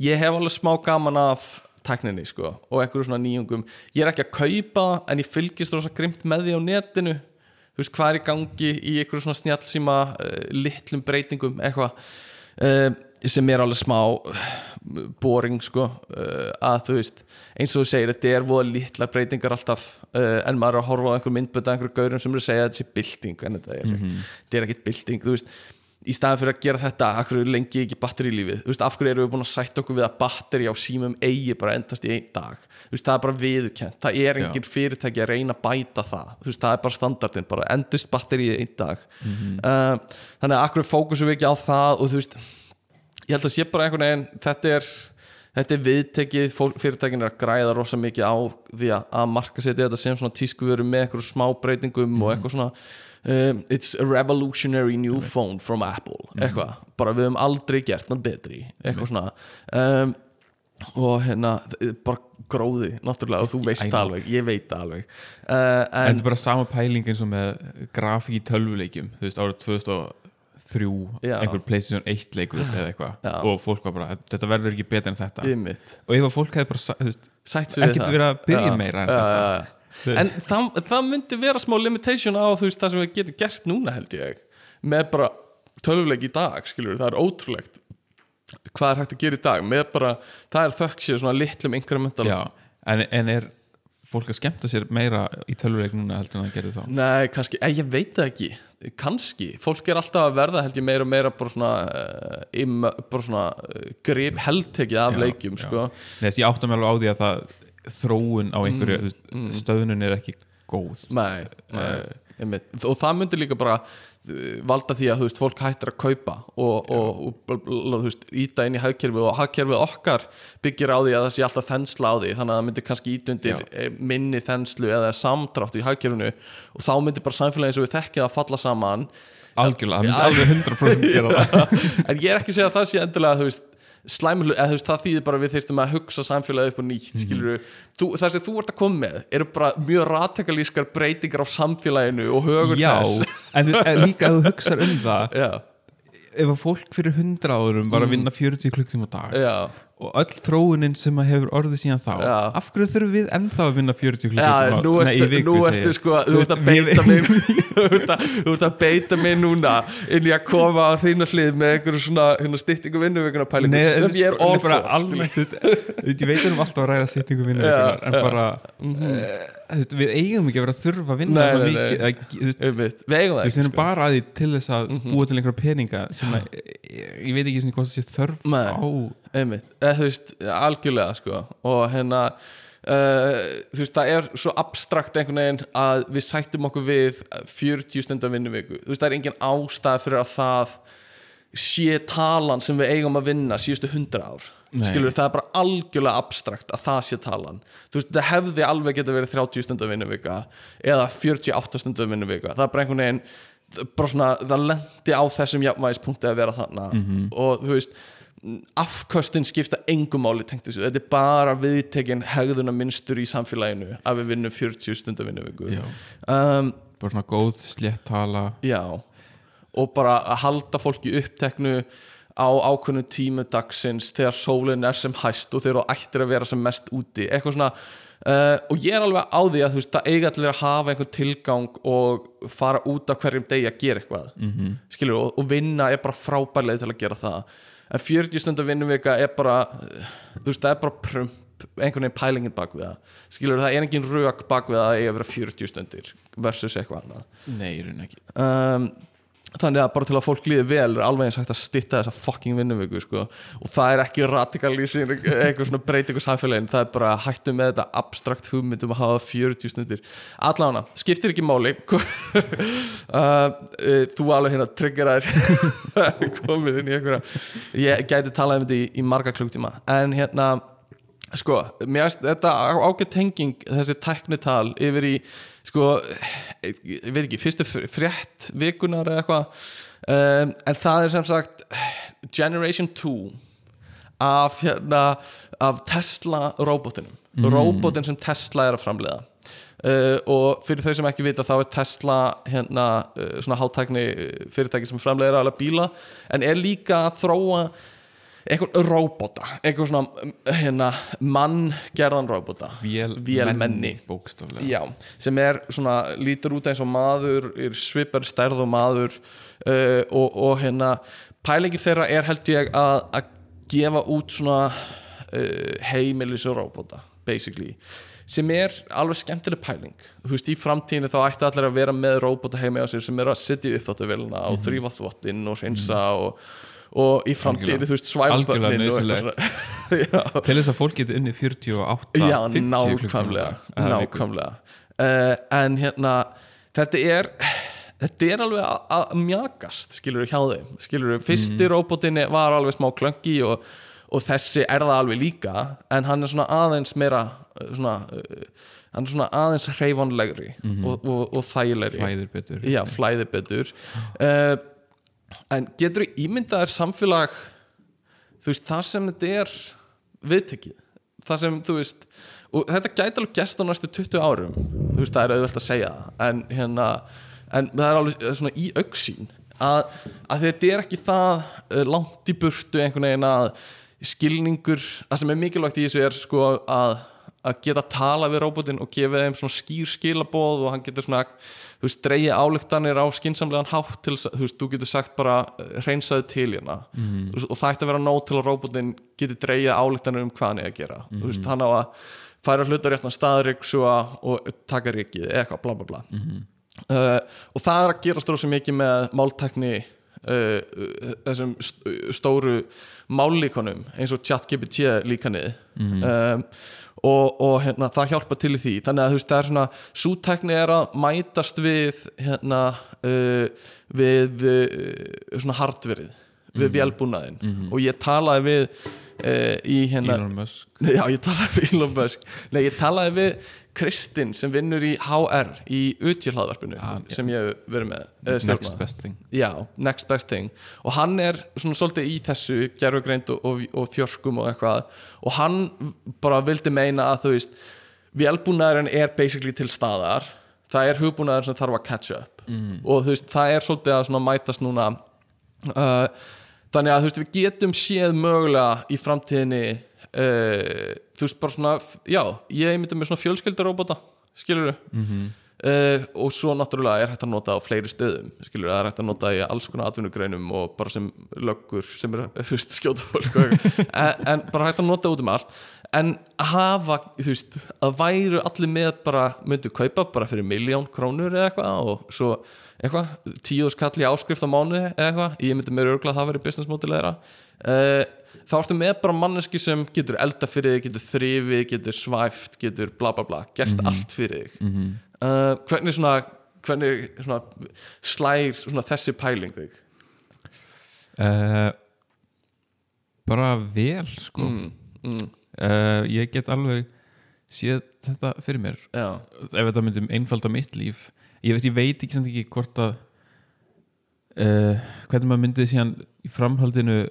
Speaker 2: ég hef alveg smá gaman af tækninni sko og einhverju svona nýjungum. Ég er ekki að kaupa það en ég fylgist rosa grimt með því á netinu. Þú veist hvað er í gangi í einhverju svona snjallsíma uh, litlum breytingum eitthvað uh, sem er alveg smá uh, boring sko uh, að þú veist eins og þú segir þetta er voða litlar breytingar alltaf en maður er að horfa á einhver myndböta einhverju gaurum sem eru að segja að þetta sé bylting en þetta er, þetta er ekkit bylting þú veist í staðan fyrir að gera þetta, hverju lengi ekki batteri í lífið, þú veist, af hverju erum við búin að sætta okkur við að batteri á símum eigi bara endast í einn dag, þú veist, það er bara viðurkent það er engin fyrirtæki að reyna að bæta það, þú veist, það er bara standardin bara endist batteri í einn dag. Uh, þannig að hverju fókusum við ekki á það og þú veist, ég held að sé bara einhvern veginn, þetta er þetta er viðtekið, fyrirtækin er að græða rosa mikið á því að, marka setja þetta sem svona tískuveru með eitthvað smá breytingum og eitthvað svona um, it's a revolutionary new phone from Apple, eitthvað, bara við höfum aldrei gert nátt betri, eitthvað svona. Um, og hérna bara gróði, náttúrulega og þú veist það alveg, ég veit það alveg. Uh,
Speaker 1: en
Speaker 2: en,
Speaker 1: þetta er bara sama pæling eins og með grafík í tölvuleikjum. Þú veist árið 2003
Speaker 2: Já.
Speaker 1: einhver PlayStation 1 leikur eða eitthvað. Og fólk var bara, þetta verður ekki betur en þetta.
Speaker 2: Ymmit
Speaker 1: og ef að fólk hefði bara þú veist, ekkert verið að byrja
Speaker 2: Já,
Speaker 1: meira en
Speaker 2: já,
Speaker 1: þetta.
Speaker 2: En það, það myndi vera smá limitation á þú veist það sem við getum gert núna held ég með bara tölvuleik í dag skilur, það er ótrúlegt hvað er hægt að gera í dag. Með bara, það er þökk sér svona litlum incremental
Speaker 1: já, en, en er fólk að skemmta sér meira í tölvuleik núna heldur en það gerði þá?
Speaker 2: Nei, kannski, en ég veit það ekki. Kannski, fólk er alltaf að verða held ég meira og meira bara svona, uh, im, bara svona uh, grip heldtekið af
Speaker 1: Já,
Speaker 2: leikjum
Speaker 1: já.
Speaker 2: sko.
Speaker 1: Þess ég átta mig alveg á því að það þróun á einhverju,
Speaker 2: Mm,
Speaker 1: mm, stöðunin er ekki góð.
Speaker 2: Nei, nei einmitt. og það myndi líka bara uh, valda því að veist, fólk hættir að kaupa og, og, og, veist, íta inn í hagkerfi og hagkerfið okkar byggir á því að það sé alltaf þensla á því þannig að það myndi kannski ít undir eh, minni þenslu eða samdrátt í hagkerfinu. Og þá myndi bara samfélagi eins og við þekkið að falla saman.
Speaker 1: Algjörlega, það myndi alveg 100% gera það.
Speaker 2: En ég er ekki að segja að það sé endilega þú veist, slæmul, eða þú veist, það þýðir bara við þyrstum að hugsa samfélagið upp og nýtt
Speaker 1: Mhm.
Speaker 2: skilur þú, það sem þú ert að koma með eru bara mjög ratakalískar breytingar á samfélaginu og högur
Speaker 1: Já,
Speaker 2: þess
Speaker 1: en, þú- en líka að þú hugsar um það
Speaker 2: já,
Speaker 1: ef að fólk fyrir 100 árum var að vinna 40 klukktíma dag
Speaker 2: Mm. já,
Speaker 1: og öll þróunin sem hefur orðið síðan þá.
Speaker 2: Já.
Speaker 1: af hverju þurfum við ennþá að vinna 40
Speaker 2: já
Speaker 1: klukktíma
Speaker 2: nú ertu, nú ertu sko þú ert að beita
Speaker 1: við-
Speaker 2: mig þú ert að, þú beita mig núna inn í að koma á þína hlið með einhverju svona hérna, styttingu vinnuvikuna pælingu
Speaker 1: Nei,
Speaker 2: sem ég er
Speaker 1: sko, þú þú veist, ég veit um alltaf að ræða sittingu vinnu
Speaker 2: Já,
Speaker 1: en bara
Speaker 2: Mhm.
Speaker 1: eh, þú veist, við eigum ekki að vera að þurfa að vinna
Speaker 2: Nei, nei,
Speaker 1: að- þú
Speaker 2: við eigum það
Speaker 1: við
Speaker 2: ekki
Speaker 1: erum
Speaker 2: sko.
Speaker 1: bara að því til þess að búa til einhverja peninga sem ég, veit ekki hvað það sé þörf á
Speaker 2: einmitt, eða þú veist, algjörlega sko, og hérna uh, þú veist, það er svo abstrakt einhvern veginn að við sættum okkur við 40 stundar vinnuviku. Þú veist, það er engin ástæð fyrir að það sé talan sem við eigum að vinna síðustu 100 ár.
Speaker 1: Nei.
Speaker 2: skilur, það er bara algjörlega abstrakt að það sé talan. Þú veist, það hefði alveg geta verið 30 stundar vinnuvika eða 48 stundar vinnuvika það er bara einhvern veginn bara svona, það lendi á þessum jafnvægispunkti að vera þarna. Og þú veist afköstin skipta engum máli tengt þessu, þetta er bara viðtekin hegðuna minnstur í samfélaginu að við vinnum 40 stundar vinnuviku.
Speaker 1: Já.
Speaker 2: um,
Speaker 1: bara svona góð slétt tala.
Speaker 2: Já. Og bara að halda fólki uppteknu á ákveðnum tímu dagsins þegar sólinn er sem hæst og þegar þú ættir að vera sem mest úti. Eitthvað svona uh, og ég er alveg á því að þú veist það eiga allir að hafa einhvern tilgang og fara út af hverjum degi að gera eitthvað. -hmm. skilur og, og vinna er bara frábærlega til að gera það en 40 stundar vinnuvika er bara þú veist það er bara prump einhvern veginn pælingin bak við það. Skilur það er engin rök bak við það að eiga að vera 40 stundir versus eitthvað annað.
Speaker 1: Nei, í raun ekki.
Speaker 2: Um, þannig að bara til að fólk líði vel er alveg eins hægt að stitta þessa fucking vinnuviku sko. og það er ekki radikalísin eitthvað svona breytingu samfélagin það er bara hættu með þetta abstrakt hugmyndum að hafa 40 stundir allavega, skiptir ekki máli uh, uh, þú alveg hérna triggerar komið inn í einhverja. Ég gæti talað um þetta í, í marga klukktíma en hérna sko, mér finnst þetta ágætt tenging þessi tæknital yfir í sko, ég veit ekki fyrstu fr- frétt vikunar eða eitthvað um, en það er sem sagt Generation 2 af hérna af Tesla robotinum robotin sem Tesla er að framleiða. Uh, og fyrir þau sem ekki vita þá er Tesla hérna uh, svona hátækni uh, fyrirtæki sem framleiðir alveg bíla en er líka að þróa einhvern robota einhvern svona um, hérna, manngerðan
Speaker 1: Vél,
Speaker 2: Vélmenni. sem er svona lítur út eins og maður er svipar stærð og maður uh, og, og hérna pælingi þeirra er held ég að, að gefa út svona uh, heimilis og robota basically sem er alveg skemmtileg pæling. Þú veist, í framtíðinu þá ætti allir að vera með róbota heima á sér sem eru að setja upp þáttu velina og þrýfa þvottinn og hreinsa og, og í framtíðinu, þú veist, svæfa
Speaker 1: Algjörlega
Speaker 2: börnin og
Speaker 1: nauðsynlegt.
Speaker 2: eitthvað svona. Já.
Speaker 1: til þess að fólk geti unni 48
Speaker 2: Já,
Speaker 1: 50
Speaker 2: nákvæmlega. Nákvæmlega uh, En hérna, þetta er Þetta er alveg að, að mjakast skilur hjá þeim skilur fyrsti mm. róbotinn var alveg smá klöngi og, og þessi er það alveg líka en hann er svona aðeins meira uh, svona, uh, hann er svona aðeins hreyfanlegri og, og, og þægilegri
Speaker 1: flæðir betur
Speaker 2: Já, flæði betur uh, En getur þú ímyndaðir samfélag þú veist, það sem þetta er viðtekið? Það sem, þú veist og þetta gæti alveg gest á næstu 20 árum. Þú veist, það er auðvelt að segja en hérna, en það er alveg svona í auksín að, að þetta er ekki það uh, langt í burtu einhvern veginn að skilningur, það sem er mikilvægt í þessu er sko að að geta tala við róbotinn og gefa þeim svona skýr skilaboð og hann getur svona þú veist, dreigi álíktanir á skinsamlegan hátt til að, þú veist, þú getur sagt bara eh, hreinsaðu til hérna. Mm. og það ætti að vera nóg til að róbotinn geti dreigi álíktanir um hvað hann er að gera. Þú veist, hann á að færa hluta réttan staðriksua og taka rikið eitthvað, bla bla bla. Uh, og það er að gerast rosa mikið með máltækni uh, þessum st stóru mállíkonum eins og ChatGPT líkanið um, og, og hérna, það hjálpa til í því. Þannig að veist það er svona sútækni er að mætast við hérna uh, við uh, svona hardverið við vélbúnaðin og ég talaði við uh, í hérna
Speaker 1: Elon Musk.
Speaker 2: Já, ég talaði við Elon Musk. Nei, ég talaði við Kristinn sem vinnur í HR í utjálhaðvarpinu
Speaker 1: Ah, já.
Speaker 2: sem ég verið með stjórna.
Speaker 1: next best thing
Speaker 2: Já, next best thing og hann er svona svolítið í þessu gerfugreind og, og, og þjörkum og eitthvað og hann bara vildi meina að þú veist vélbúnaðurinn er basically til staðar það er hugbúnaður sem þarf að catch up mm. og þú veist, það er svolítið að svona mætast núna uh, þannig að þú veist, við getum séð mögulega í framtíðinni uh, þú veist, bara svona já, ég myndi með svona fjölskyldaróbota skilur við Uh, og svo náttúrulega er hægt að nota á fleiri stöðum skilur, það er hægt að nota í alls konar atvinnugreinum og bara sem löggur sem er fyrst skjóta fólk en, en bara hægt að nota út um allt. En hafa, þú veist að væru allir með bara myndu kaupa bara fyrir miljón krónur eða eitthvað og svo eitthvað, tíu skall í áskrift á mánuði eða eitthvað, ég myndi mér örgulega að það veri business model þeirra. Uh, þá ertu með bara manneski sem getur elda fyrir þig, getur þrifið, getur svæft getur bla bla bla, gert allt fyrir þig.
Speaker 1: Mhm.
Speaker 2: uh, hvernig svona hvernig svona slær svona þessi pæling þig?
Speaker 1: Uh, bara vel sko.
Speaker 2: Mm, mm,
Speaker 1: uh, ég get alveg séð þetta fyrir mér.
Speaker 2: Já,
Speaker 1: ef þetta myndi einfalda mitt líf. Ég veit, ég veit ekki samt ekki hvort að uh, hvernig maður myndi síðan í framhaldinu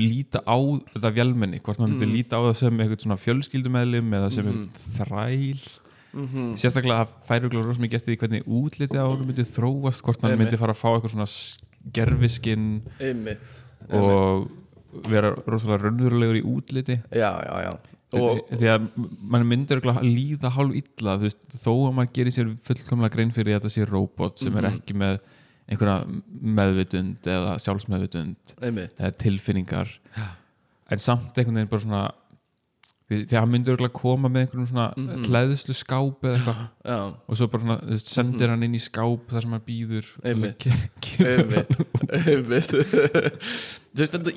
Speaker 1: líta á þetta vélmenni, hvort maður myndi
Speaker 2: Mm.
Speaker 1: líta á það sem eitthvað svona fjölskyldumæðlim eða sem mm þræl
Speaker 2: mhm,
Speaker 1: sérstaklega að færi okkur rosa mikið eftir því hvernig útlitið á honum myndi þróast hvort
Speaker 2: Einmitt.
Speaker 1: myndi fara að fá eitthvað svona gerfiskinn og vera rosalega raunverulegur í útliti
Speaker 2: já, já, já og,
Speaker 1: því að mann að líða hálf illa veist, þó að maður gerir sér fullkomlega grein fyrir þetta sé robot sem er
Speaker 2: Mhm.
Speaker 1: ekki með einhverja meðvitund eða sjálfsmeðvitund eða tilfinningar. En samt einhvern veginn bara svona því að hann myndir örugglega koma með einhvern svona mm
Speaker 2: Mhm.
Speaker 1: hlæðslu skáp eða eitthvað.
Speaker 2: Já,
Speaker 1: og svo bara svona, þú veist, sendir hann inn í skáp þar sem hann býður.
Speaker 2: Einmitt.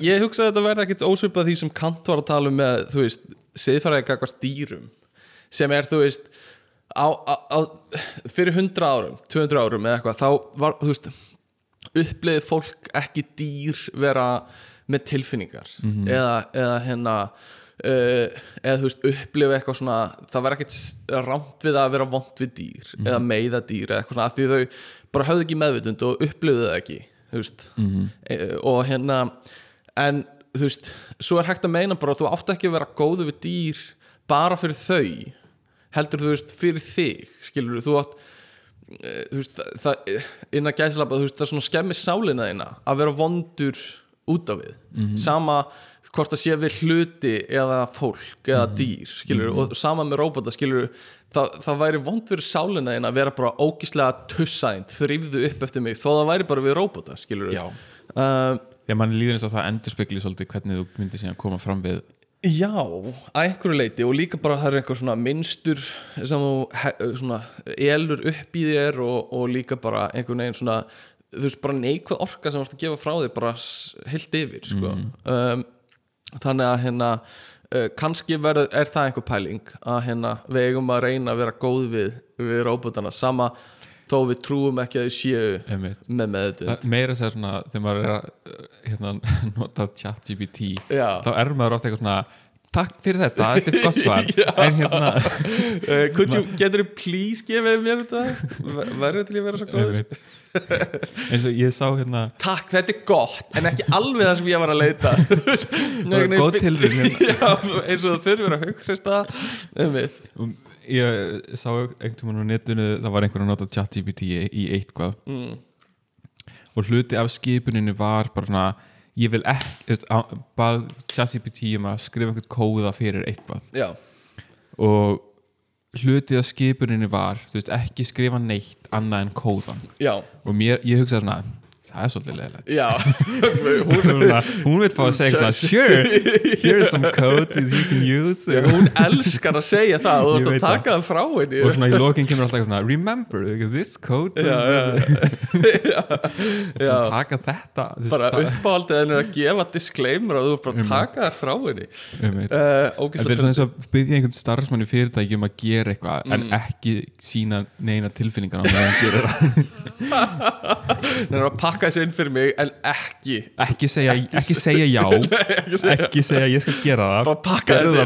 Speaker 2: ég hugsa að þetta verði ekkit ósvipað því sem Kant var að tala um með, þú veist, siðfæraði gagvart dýrum sem er, þú veist á, á, á, fyrir 100 árum 200 árum eða eitthvað, þá var, þú veist uppliði fólk ekki dýr vera með tilfinningar eða, eða hérna uh, eða þú veist upplifa eitthvað svona það var ekkert rámt við að vera vond við dýr eða meiða dýr eða eitthvað svona því þau bara höfðu ekki meðvitund og upplifuðu það ekki þú veist. E, og hérna en þú veist, svo er hægt að meina bara að þú átt ekki að vera góðu við dýr bara fyrir þau heldur þú veist fyrir þig skilur þú átt eh, þú veist, það, innan gæslapa þú veist, það er svona skemmi sálina þína að vera vondur út af við. Sama hvort það sé við hluti eða fólk eða dýr skilur, og sama með róbota skilur það, það væri vond fyrir sálina þína að vera bara ógíslega tussænt þrýfðu upp eftir mig, þó það væri bara við róbota skilur
Speaker 1: já,
Speaker 2: uh,
Speaker 1: því að mann líður eins og það endurspegli svolítið hvernig þú myndir síðan koma fram við
Speaker 2: Já, að einhverju leiti og líka bara það er eitthvað svona minnstur sem þú he- svona elur upp í þér og, og líka bara einhvern veginn svona þú veist bara neikvæð orka sem þú ert að gefa frá þér bara heilt yfir sko. um, þannig að hérna uh, kannski verður, er það einhver pæling að hérna við eigum að reyna að vera góð við, við róbotana sama þó við trúum ekki að þau séu með
Speaker 1: Það- meira segja svona þegar maður er að uh, hérna, nota chat GPT
Speaker 2: Já.
Speaker 1: þá er maður ofta eitthvað svona takk fyrir þetta, þetta er gott svar en hérna
Speaker 2: uh, getur þú please gefið mér þetta verður til að vera svo
Speaker 1: einmitt. eins og ég sá hérna
Speaker 2: takk, þetta er gott en ekki alveg það sem ég var að leita
Speaker 1: er góð tilrun hérna.
Speaker 2: Eins og þú þurfir að hugsa einmitt.
Speaker 1: Um, ég sá einhvern tímann á netinu það var einhver að nota chat GPT í, eitthvað.
Speaker 2: Mm.
Speaker 1: og hluti af skipuninu var bara svona ég vil ekki, bað chat GPT um að skrifa einhvern kóða fyrir eitthvað.
Speaker 2: Já,
Speaker 1: og hluti af skipuninu var veist, ekki skrifa neitt annað en kóðan
Speaker 2: já,
Speaker 1: og mér, ég hugsaði svona það er svolítið leðilegt
Speaker 2: já. Hún,
Speaker 1: hún, hún veit fá að segja svona sure, here's some code that you can use. Og,
Speaker 2: hún elskar að segja það og þú ert að taka það. frá henni.
Speaker 1: Og svona í lokin kemur alltaf eitthvað svona remember this code.
Speaker 2: Já, já, já.
Speaker 1: taka þetta. Þú
Speaker 2: bara uppáhaldið en er að gefa disclaimer og þú ert bara að taka það frá henni. Uh,
Speaker 1: Þetta er svona eins og byggja einhvern starfsmann í fyrirtæki um að gera eitthvað en ekki sína neina tilfinningar á meðan hann gerir það
Speaker 2: það er að pakka þessu inn fyrir mig en ekki
Speaker 1: ekki segja, ekki segja já. Ekki segja ég skal gera það.
Speaker 2: Bara pakka þessu.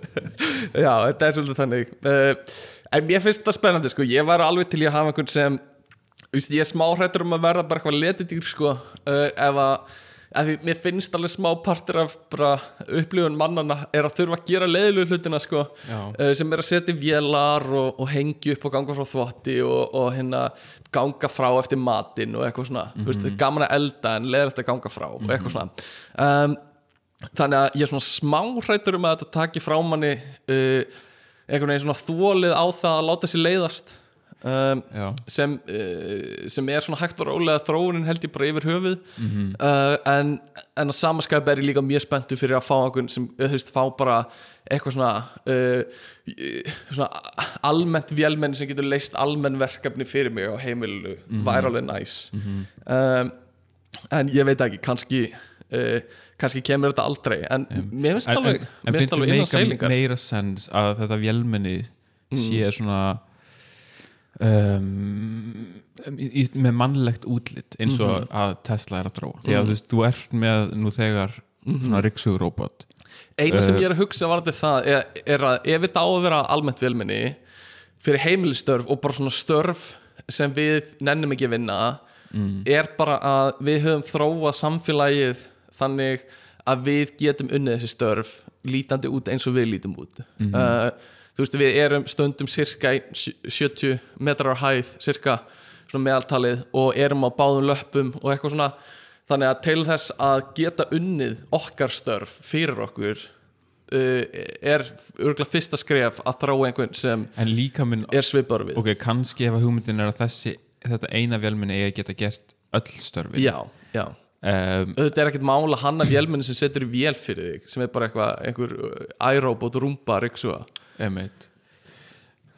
Speaker 2: Já, þetta er svolítið þannig. Uh, En mér finnst það spennandi sko. Ég var alveg til í að hafa einhvern sem Ég er smáhrættur um að verða bara eitthvað letidýr sko. uh, Ef að að því, Mér finnst alveg smá partur af bara upplifun mannana er að þurfa að gera leiðilegu hlutina sko, uh, sem er að setja vélar og, og hengja upp og ganga frá þvotti og, og hérna ganga frá eftir matinn og eitthvað svona. Mm veist, gaman að elda en leiðilegt að ganga frá og eitthvað svona. Um, þannig að ég er svona smá hrættur um að þetta taki frá manni uh, einhvern veginn svona þólið á það að láta sér leiðast um, sem, uh, sem er svona hægt og rólega þróunin held ég bara yfir höfuð. Uh, en, en að samaskap er ég líka mjög spenntu fyrir að fá einhvern sem, veist, fá bara eitthvað svona uh, svona almennt vélmenn sem getur leist almenn verkefni fyrir mig á heimilu. Væri alveg næs um, en ég veit ekki, kannski uh, kannski kemur þetta aldrei. En mér finnst
Speaker 1: en,
Speaker 2: alveg,
Speaker 1: en,
Speaker 2: mér
Speaker 1: en
Speaker 2: finnst
Speaker 1: finnst
Speaker 2: alveg
Speaker 1: þér
Speaker 2: innan
Speaker 1: meika
Speaker 2: seilingar.
Speaker 1: meira sens að þetta vélmenni sé svona um, í, með mannlegt útlit eins og að Tesla er að þróa. Því að þú veist, þú ert með nú þegar svona riksuguróbot
Speaker 2: eina sem
Speaker 1: Eh,
Speaker 2: ég er að hugsa varandi það er, er að ef þetta á að vera almennt velminni fyrir heimilistörf og bara svona störf sem við nennum ekki að vinna er bara að við höfum þróað samfélagið þannig að við getum unnið þessi störf lítandi út eins og við lítum út. Uh, þú veist við erum stundum cirka í sj- 70 metrar á hæð cirka svona meðaltalið og erum á báðum löppum og eitthvað svona. Þannig að til þess að geta unnið okkar störf fyrir okkur uh, er örgulega fyrsta skref að þróa einhvern sem
Speaker 1: minn,
Speaker 2: er svipar við.
Speaker 1: Ok, kannski ef að hugmyndin er að þessi, þetta eina vélmenni eigi að geta gert öll störfi
Speaker 2: já, já.
Speaker 1: Um,
Speaker 2: auðvitað er ekkert mála hanna vélmenni sem setur í vél fyrir þig sem er bara eitthvað, einhver uh, iRobot rúmba ryksuga
Speaker 1: Emmett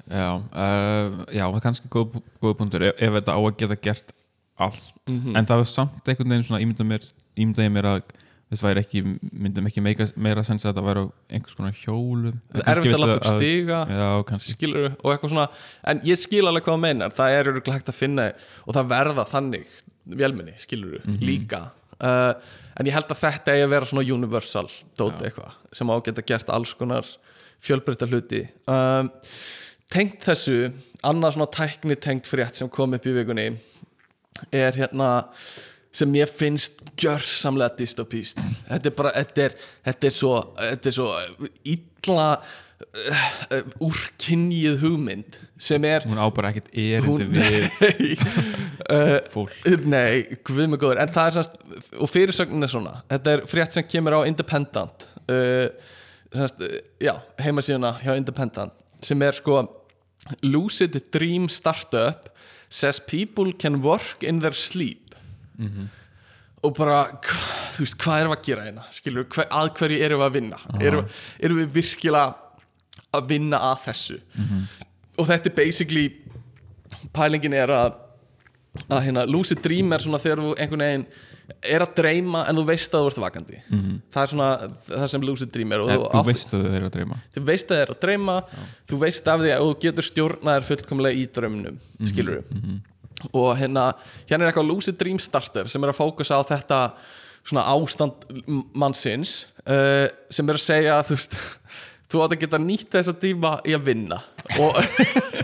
Speaker 1: Já, uh, já, það er kannski góð, góð punktur ef, ef þetta á að geta gert allt.
Speaker 2: Mhm.
Speaker 1: en það var samt einhvern veginn svona ímynda mér, ímynda ég mér að þess væri ekki, myndum ekki meika, meira sens að þetta væri einhvers konar hjólum.
Speaker 2: Það er erfitt að lappa upp stiga
Speaker 1: Já,
Speaker 2: skilur og eitthvað svona en ég skil alveg hvað það meinar, það er örgulega hægt að finna og það verða þannig vélminni, skilur líka. Uh, en ég held að þetta eigi að vera svona universal dót eitthvað, sem á að geta gert alls konar fjölbreytta hluti. Um, tengt þessu annað svona tækni tengt frétt sem kom upp í vikunni er hérna sem ég finnst gjörsamlega dystopíst þetta er bara, þetta er, þetta er svo þetta er svo illa uh, úrkynjið hugmynd sem er
Speaker 1: Hún á bara ekkert erindi
Speaker 2: Hún-
Speaker 1: við
Speaker 2: uh,
Speaker 1: fólk.
Speaker 2: Nei, guð mig góður. En það er semst, og fyrirsögnin er svona. Þetta er frétt sem kemur á Independent. Uh, semst, uh, heimasíðuna hjá Independent Sem er sko Lucid Dream Startup Says people can work in their sleep. Og bara þú veist, hvað erum við að gera hérna? Skilur, hver, að hverju erum við að vinna? Erum, erum við virkilega að vinna að þessu? Og þetta er basically pælingin er að að hérna, lucid dream er svona þegar þú einhvern veginn er að dreyma en þú veist að þú ert vakandi. Það er svona það sem lucid dream er
Speaker 1: Ef
Speaker 2: þú,
Speaker 1: þú veist að þau eru að dreyma.
Speaker 2: Þú veist að það er að dreyma þú veist af því að þú getur stjórnaðir fullkomlega í drömnum skilur og hérna hérna er eitthvað lucid dream starter sem er að fókusa á þetta svona ástand mannsins uh, sem er að segja þú veist þú átt að geta nýtt þessa tíma í að vinna. Og,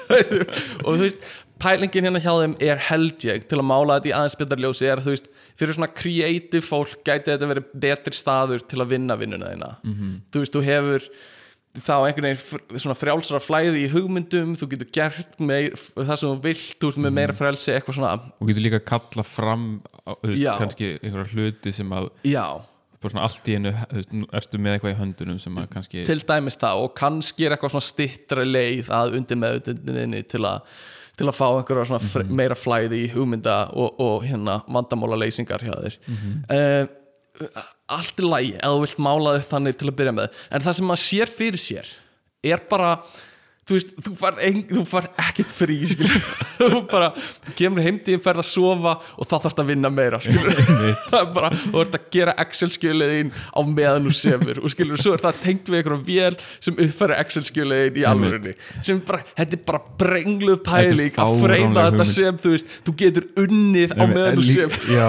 Speaker 2: og þú veist pælingin hérna hjá þeim er held ég til að mála þetta í aðeins betra ljósi er þú veist fyrir svona creative fólk gæti þetta verið betri staður til að vinna vinnuna þína. Þú veist, þú hefur þá einhvern veginn svona frjálsara flæði í hugmyndum, þú getur gert meir, það sem þú vilt, þú veist með meira frelsi eitthvað svona,
Speaker 1: og getur líka að kalla fram veist, kannski einhverja hluti sem að
Speaker 2: já.
Speaker 1: bara svona allt í nú ertu með eitthvað í höndunum sem að kannski
Speaker 2: til dæmis það og kannski er eitthvað svona stittra leið að undir meðutinni til að til að fá einhverja mm meira flæði í hugmynda og, og hérna vandamála leysingar hjá þér. Uh, allt er lægi ef þú vilt mála upp þannig til að byrja með. En það sem maður sér fyrir sér er bara þú veist, þú far, ein, þú far ekkert frí þú bara þú kemur heimtíðin, ferð að sofa og þá þarfst að vinna meira, það er bara, þú ert að gera Excel-skjöliðin á meðan þú sefur og skilur, svo er það tengt við einhverjum vél sem uppfæri Excel-skjöliðin í alvörinni sem bara, þetta er bara brengluð pæling að
Speaker 1: fáránleg
Speaker 2: þetta sem, þú veist, þú getur unnið á meðan þú sefur.
Speaker 1: Já,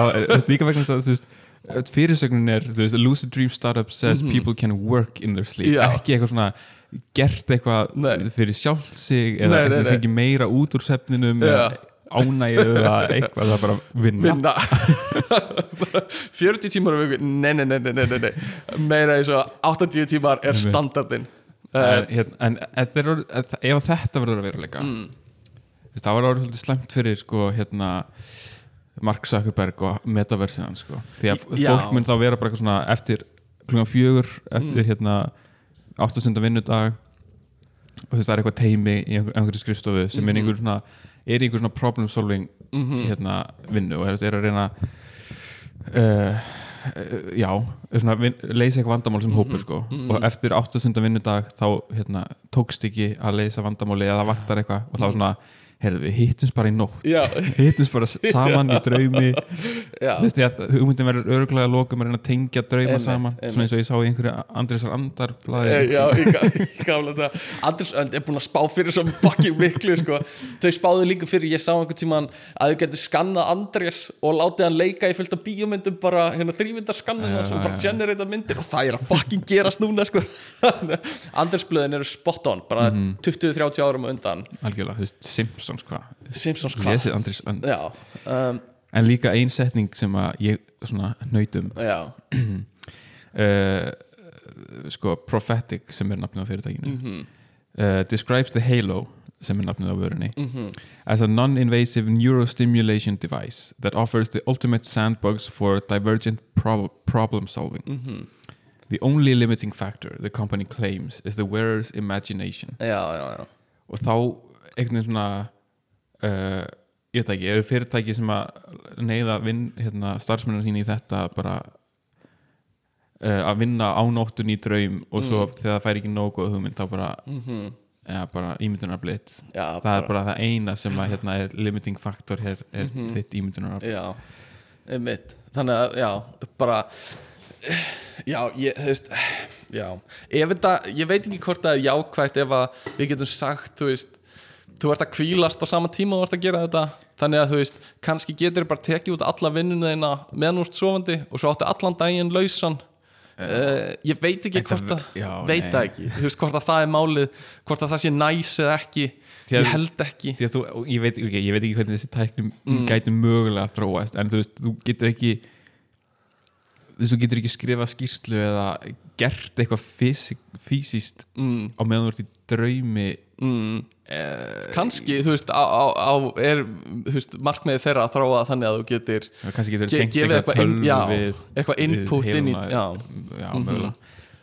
Speaker 1: líka vegna þess að þú veist fyrirsögnin er, þú veist, a lucid dream startup says people can work in their sleep
Speaker 2: Mhm.
Speaker 1: Ekki eitthvað svona gert eitthvað fyrir sjálft sig eða
Speaker 2: Nei, nei, nei.
Speaker 1: fengi meira út úr svefninum
Speaker 2: Já.
Speaker 1: eða ánægið eða eitthvað, það er bara vinna,
Speaker 2: vinna Bara 40 tímar á viku, nei, nei, nei, nei, nei, nei, nei. meira eins og 80 tímar er standardin
Speaker 1: en, hérna, en þetta er, orðið- ef þetta verður að veruleika
Speaker 2: Mm.
Speaker 1: þú veist, það var orðið svolítið slemt fyrir sko, hérna Mark Zuckerberg og metaversinan sko. því að
Speaker 2: Já.
Speaker 1: fólk mun þá vera bara eitthvað svona eftir klunga fjögur eftir
Speaker 2: Mm.
Speaker 1: hérna áttastunda vinnudag og þú veist það er eitthvað teimi í einhver, einhverju skrifstofu sem
Speaker 2: Mhm.
Speaker 1: er einhver svona er einhver svona problem solving hérna vinnu og er, er að reyna uh, já leysa eitthvað vandamál sem hópur sko. Og eftir áttastunda vinnudag þá hérna tókst ekki að leysa vandamáli eða það vaktar eitthvað og þá svona heyrðu við hittumst bara í nótt. Hittumst bara saman í draumi. Þú veist ég að hugmyndin verður örgulega að lokum að reyna að tengja drauma
Speaker 2: Einmitt,
Speaker 1: saman. svona eins og ég sá í einhverju Andrésar Andar
Speaker 2: Eh, já, ég ga- ég gafla þetta Anders Önd er búin að spá fyrir svo fucking miklu sko. þau spáðu líka fyrir, ég sá einhvern tíman að þau getur skannað Andrés og látið hann leika í fullt af bíómyndum bara hérna
Speaker 1: Já,
Speaker 2: og bara generata myndir. Og það er að fucking gerast núna sko. Andrés blöðin eru spot on bara
Speaker 1: Mhm.
Speaker 2: 20-30 árum undan.
Speaker 1: Algjörlega, Simpsons hvað
Speaker 2: Simpsons hvað um,
Speaker 1: en líka ein setning sem að ég svona nautum
Speaker 2: já,
Speaker 1: uh, sko Prophetic sem er nafnið á fyrirtækinu.
Speaker 2: Mhm.
Speaker 1: uh, describes the Halo sem er nafnið á vörunni
Speaker 2: Mhm.
Speaker 1: as a non-invasive neurostimulation device that offers the ultimate sandbox for divergent prob- problem solving.
Speaker 2: Mhm.
Speaker 1: the only limiting factor the company claims is the wearer's imagination.
Speaker 2: Já, já, já.
Speaker 1: Og þá einhvern veginn svona uh, ég veit ekki, eru fyrirtæki sem að neyða vinn, hérna, starfsmennar sín í þetta bara uh, að vinna á nóttun í draum og svo þegar það fær ekki nógu hugmynd þá bara,
Speaker 2: Mhm.
Speaker 1: ja, bara ímyndunar blitt
Speaker 2: Já,
Speaker 1: það er bara það eina sem að hérna er limiting factor hér er þitt ímyndunar
Speaker 2: Já, einmitt. Þannig að, já, bara Já, ég, veist Já, ef þetta, ég veit ekki hvort það er jákvægt ef að við getum sagt, veist þú ert að kvílast á sama tíma og þú ert að gera þetta. Þannig að þú veist, kannski getur bara tekið út alla vinnuna þína meðan úr sofandi og svo áttu allan daginn lausan. Uh, ég veit ekki
Speaker 1: Þetta
Speaker 2: hvort að
Speaker 1: já,
Speaker 2: veit
Speaker 1: nei.
Speaker 2: ekki, þú veist hvort að það er málið hvort að það sé næs eða ekki.
Speaker 1: Að-
Speaker 2: ég held ekki.
Speaker 1: að þú, ég veit, okay, ég veit ekki hvernig þessi tækni
Speaker 2: Mm.
Speaker 1: gæti mögulega þróast en þú veist, þú getur ekki þú veist, þú getur ekki skrifað skýrslu eða gert eitthvað fysi, fysiskt
Speaker 2: mm,
Speaker 1: á meðan þú ert í draumi
Speaker 2: mm, kannski, þú veist, á, á, á er, þú veist, markmiði þeirra að þróa þannig að þú getur gefið eitthvað já,
Speaker 1: við
Speaker 2: eitthvað input inn í já,
Speaker 1: já,
Speaker 2: Mhm.
Speaker 1: mögulega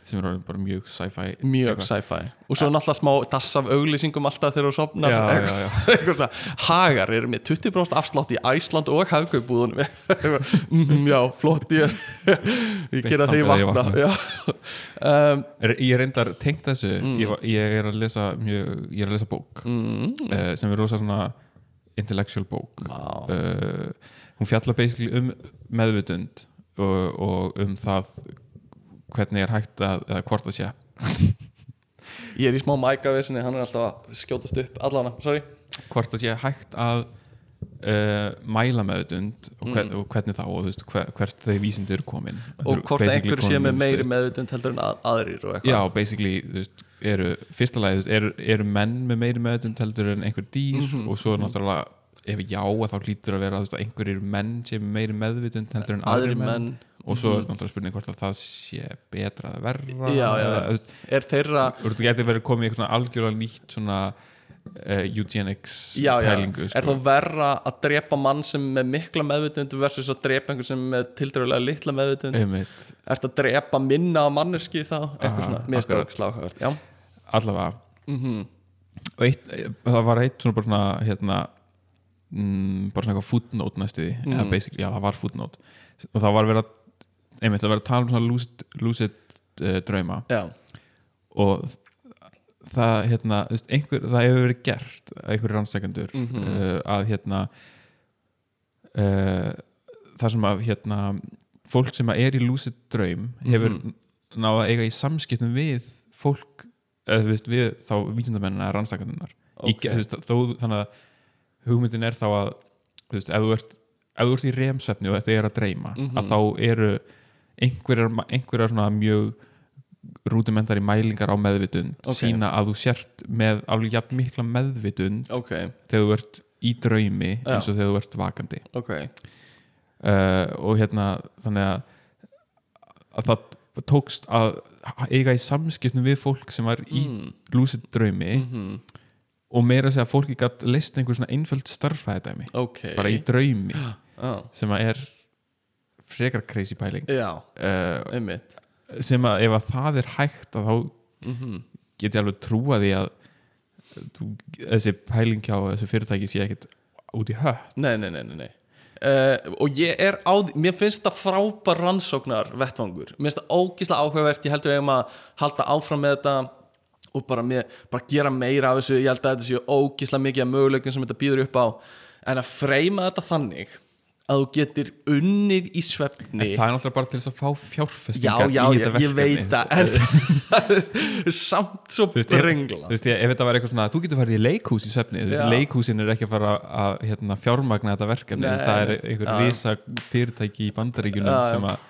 Speaker 1: sem er bara mjög sci-fi
Speaker 2: mjög sci-fi. Og svo náttúrulega smá dass af auglýsingum alltaf þegar þú sopnar
Speaker 1: já, já,
Speaker 2: Hagar eru með 20% afslátt í Æsland og hafgaubúðunum mm, já, flott ég ég gera ég
Speaker 1: ég
Speaker 2: vakna.
Speaker 1: vakna.
Speaker 2: um,
Speaker 1: Er, ég er reyndar tengt þessu. Ég, var- ég er að lesa mjög, ég er að lesa bók
Speaker 2: mm,
Speaker 1: uh, sem er rosa svona intellectual bók.
Speaker 2: Vá.
Speaker 1: uh, hún fjallar basically um meðvutund og, og um það hvernig er hægt að eða hvort það sé.
Speaker 2: Ég er í smá mækavesinni, hann er alltaf að skjótast upp allana, sorry.
Speaker 1: Hvort það sé hægt að uh, mæla meðvutund og, hvern, og hvernig þá og þú veist hver, hvert þau vísindi eru komin.
Speaker 2: Og
Speaker 1: eru
Speaker 2: hvort
Speaker 1: basically
Speaker 2: einhver sé með meiri meðutund heldur en að, aðrir og
Speaker 1: Já,
Speaker 2: eitthvað
Speaker 1: basically, þú veist, eru fyrsta lagi, eru, eru menn með meiri meðvutund heldur en einhver dýr?
Speaker 2: Mhm,
Speaker 1: og svo náttúrulega ef já, þá hlýtur að vera að einhverjir menn sem er meiri meðvutund heldur en
Speaker 2: aðrir
Speaker 1: menn,
Speaker 2: menn
Speaker 1: og svo er náttúrulega spurning hvort að það sé betra eða verra
Speaker 2: Já, já, já. er þeirra
Speaker 1: þú getur verið komið í eitthvað algjörlega nýtt svona uh, eugenics
Speaker 2: já, já,
Speaker 1: pælingu sko.
Speaker 2: er þá verra að drepa mann sem er með mikla meðvutund versus að drepa einhver sem er með tildröðulega litla meðvutund
Speaker 1: Einmitt,
Speaker 2: ert að drepa minna á manneski þá? Eitthvað svona, mér
Speaker 1: akkurat.
Speaker 2: stók sláhört já,
Speaker 1: allavega.
Speaker 2: Mhm.
Speaker 1: Og eitt, það var eitt svona bara svona hérna mm, bara svona eitthvað footnote næstu því.
Speaker 2: Mm.
Speaker 1: eða basically, já það var footnote. Og það var verið að einmitt að vera að tala um svona lucid, lucid uh, drauma
Speaker 2: já,
Speaker 1: og það hérna, veist, einhver, það hefur verið gert að einhverju rannstækendur
Speaker 2: Mhm.
Speaker 1: uh, að hérna uh, það sem að hérna fólk sem að er í lucid draum hefur
Speaker 2: Mhm.
Speaker 1: náða að eiga í samskiptum við fólk eða veist, við þá vísindamennina eða rannstækendunar
Speaker 2: Ok.
Speaker 1: þó þannig að hugmyndin er þá að þú veist, ef þú ert, ef þú ert í remsvefni og þetta er að dreyma
Speaker 2: Mhm.
Speaker 1: að þá eru einhverjar, svona mjög rúdimentari mælingar á meðvitund
Speaker 2: Ok.
Speaker 1: sína að þú sért með alveg jafn mikla meðvitund
Speaker 2: ok,
Speaker 1: þegar þú ert í draumi
Speaker 2: Já.
Speaker 1: eins og þegar þú ert vakandi
Speaker 2: ok
Speaker 1: uh, og hérna þannig að, að það tókst að eiga í samskiptum við fólk sem var í
Speaker 2: mm.
Speaker 1: lúsið draumi
Speaker 2: mhm,
Speaker 1: og meira að segja að fólki gætt leist einhver svona einföld starffæðidæmi
Speaker 2: ok
Speaker 1: bara í draumi
Speaker 2: já,
Speaker 1: sem að er frekar crazy pæling.
Speaker 2: Já,
Speaker 1: uh,
Speaker 2: einmitt.
Speaker 1: sem að ef að það er hægt að þá
Speaker 2: mhm,
Speaker 1: get ég alveg trúa því að þú, þessi pæling hjá þessu fyrirtæki sé ekkit út í hött.
Speaker 2: Nei, nei, nei, nei, nei. Uh, og ég er á því, mér finnst það frábær rannsóknar vettvangur, mér finnst það ógíslega áhugavert. Ég heldur við eigum að halda áfram með þetta og bara, mér, bara gera meira af þessu, ég held að þetta séu ógíslega mikið af möguleikum sem þetta býður upp á. En að freyma þetta þannig að þú getur unnið í svefni.
Speaker 1: Það er náttúrulega bara til þess að fá
Speaker 2: já,
Speaker 1: fjárfestingar
Speaker 2: já,
Speaker 1: í
Speaker 2: já,
Speaker 1: þetta
Speaker 2: ég veit það en samt svo brengla
Speaker 1: þú veist, ef þetta var eitthvað svona þú getur farið í leikhús í svefni þú veist, leikhúsin er ekki að fara að hérna, fjármagna þetta verkefni, veist, það er
Speaker 2: Nei,
Speaker 1: einhver
Speaker 2: já.
Speaker 1: risa fyrirtæki í bandaríkjunum
Speaker 2: Já, já.
Speaker 1: sem að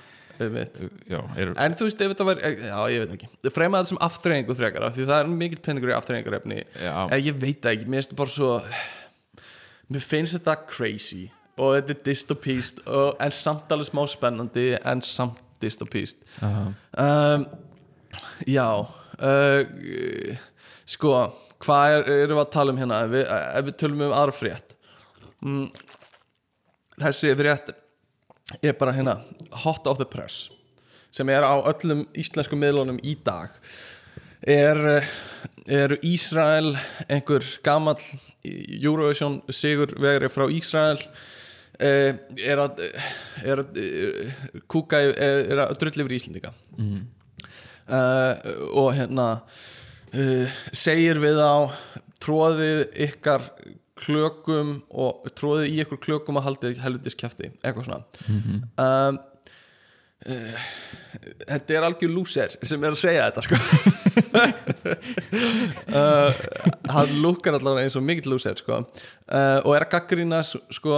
Speaker 1: já, er,
Speaker 2: En þú veist, ef þetta var, já, ég veit ekki. Freyma þetta sem aftreyingu frekar af Því það er mikill peningur í aftreyingarefni
Speaker 1: já,
Speaker 2: En ég veit ekki, mér finnst þetta bara svo Mér finnst þetta crazy Og þetta er dystopíst En samt alveg smá spennandi En samt dystopíst
Speaker 1: já,
Speaker 2: um, Já uh, Sko Hvað er, erum við að tala um hérna? Ef við, ef við tölum um aðra frétt. Mm, Þessi frétt er bara hérna hot of the press sem er á öllum íslenskum miðlunum í dag. Er, eru Ísrael einhver gamall Eurovision sigur vegri frá Ísrael er að er að eh, kúka er, að drull yfir Íslendinga.
Speaker 1: Mm,
Speaker 2: uh, og hérna uh, segir við á tróðið ykkar klökum og tróðið í ykkur klökum og haldið helvitis kjafti eitthvað svona.
Speaker 1: Mhm,
Speaker 2: um, uh, þetta er algjör lúser sem er að segja þetta sko. Hann lúkar allavega eins og mikill lúser sko. Og er að gaggrýna sko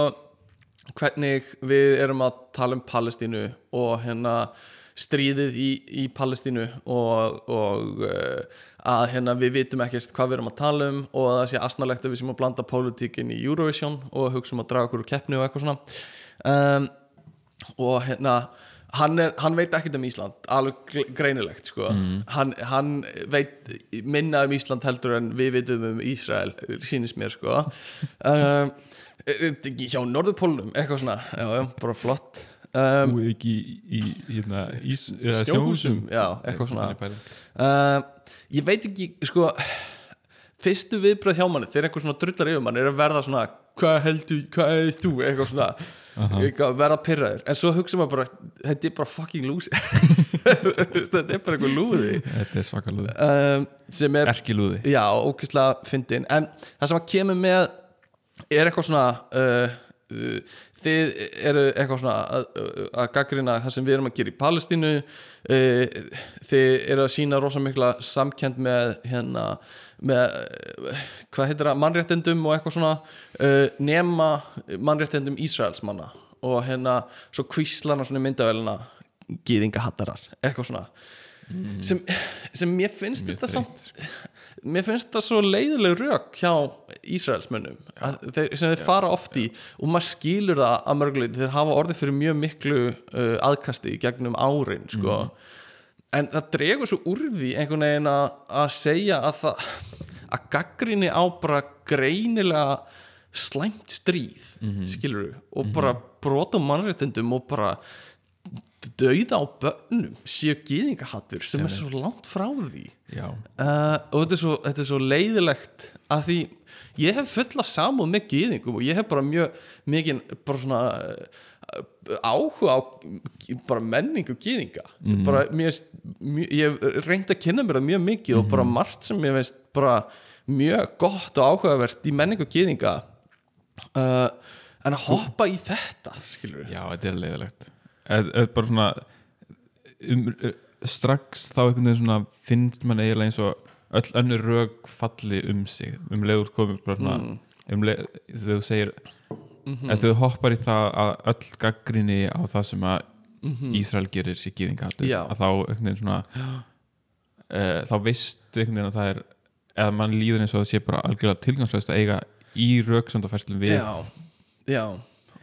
Speaker 2: hvernig við erum að tala um Palestínu og hérna stríðið í, í Palestínu og, og uh, að hérna við vitum ekkert hvað við erum að tala um og að það sé asnalegt að við sem að blanda pólitíkin í Eurovision og hugsa um að draga okkur úr keppni og eitthvað svona. Um, og hérna hann, er, hann veit ekkert um Ísland alveg greinilegt sko. Hann, hann veit minna um Ísland heldur en við vitum um Ísrael sýnist mér sko. Um, hjá Norðurpólnum eitthvað svona, já, já, bara flott. Um,
Speaker 1: Búið ekki í, í, í hérna, ís, eða
Speaker 2: Snjóhúsum, já, eitthvað svona. uh, Ég veit ekki, sko Fyrstu viðbröð hjá manni þegar einhver svona drullar yfir manni er að verða svona Hvað heldur, hvað hefðist þú, eitthvað svona. Eitthvað, verða pyrraður En svo hugsa maður bara, þetta er bara fucking lúsi Þetta er bara eitthvað lúði.
Speaker 1: Þetta er svakalúði
Speaker 2: um, sem er
Speaker 1: Erkilúði.
Speaker 2: Já, ókvæslega fyndin. En það sem að kemur með er eitthvað svona uh, uh, þið eru eitthvað svona að, að gaggrina það sem við erum að gera í Palestínu uh, þið eru að sína rosa mikla samkend með hérna með, uh, hvað heitir það, mannréttendum og eitthvað svona uh, nema mannréttendum Ísraels manna og hérna svo kvíslana svona í myndavælina gýðingahattarar, eitthvað svona. Sem, sem mér finnst
Speaker 1: Mjög
Speaker 2: þetta
Speaker 1: þreytt,
Speaker 2: samt mér finnst það svo leiðileg rök hjá Ísraelsmönnum þeir, sem þeir fara oft í og maður skilur það að mörguleiti þeir hafa orðið fyrir mjög miklu uh, aðkasti gegnum árin sko. en það dregur svo úr því einhvern veginn að, að segja að það að gaggrinni á bara greinilega slæmt stríð skilur og bara brotum mannréttindum og bara dauða á bönnum séu gýðingahattur sem er svo langt frá því. Uh, og þetta er, svo, þetta er svo leiðilegt að því ég hef fulla samúð með gýðingum og ég hef bara mjög mikið bara svona uh, áhuga á bara menningu gýðinga bara mér finnst mjög- ég hef reynd að kynna mér það mjög mikið og bara margt sem ég finnst bara mjög gott og áhugavert í menningu gýðinga uh, en að hoppa í þetta skilur við
Speaker 1: já, þetta er leiðilegt eð, eð bara svona um, strax þá einhvern veginn svona finnst mann eiginlega eins og öll önnur rög falli um sig um leiður komið bara svona
Speaker 2: Mm.
Speaker 1: um leið, þegar þú segir
Speaker 2: Mhm.
Speaker 1: eða þegar þú hoppar í það að öll gaggrinni á það sem að Ísrael gerir sér gýðingahattur.
Speaker 2: Já.
Speaker 1: að þá einhvern veginn svona uh, þá veistu einhvern veginn að það er eða mann líður eins og það sé bara algjörlega tilgangslöst að eiga í röksöndafæslum við
Speaker 2: já, já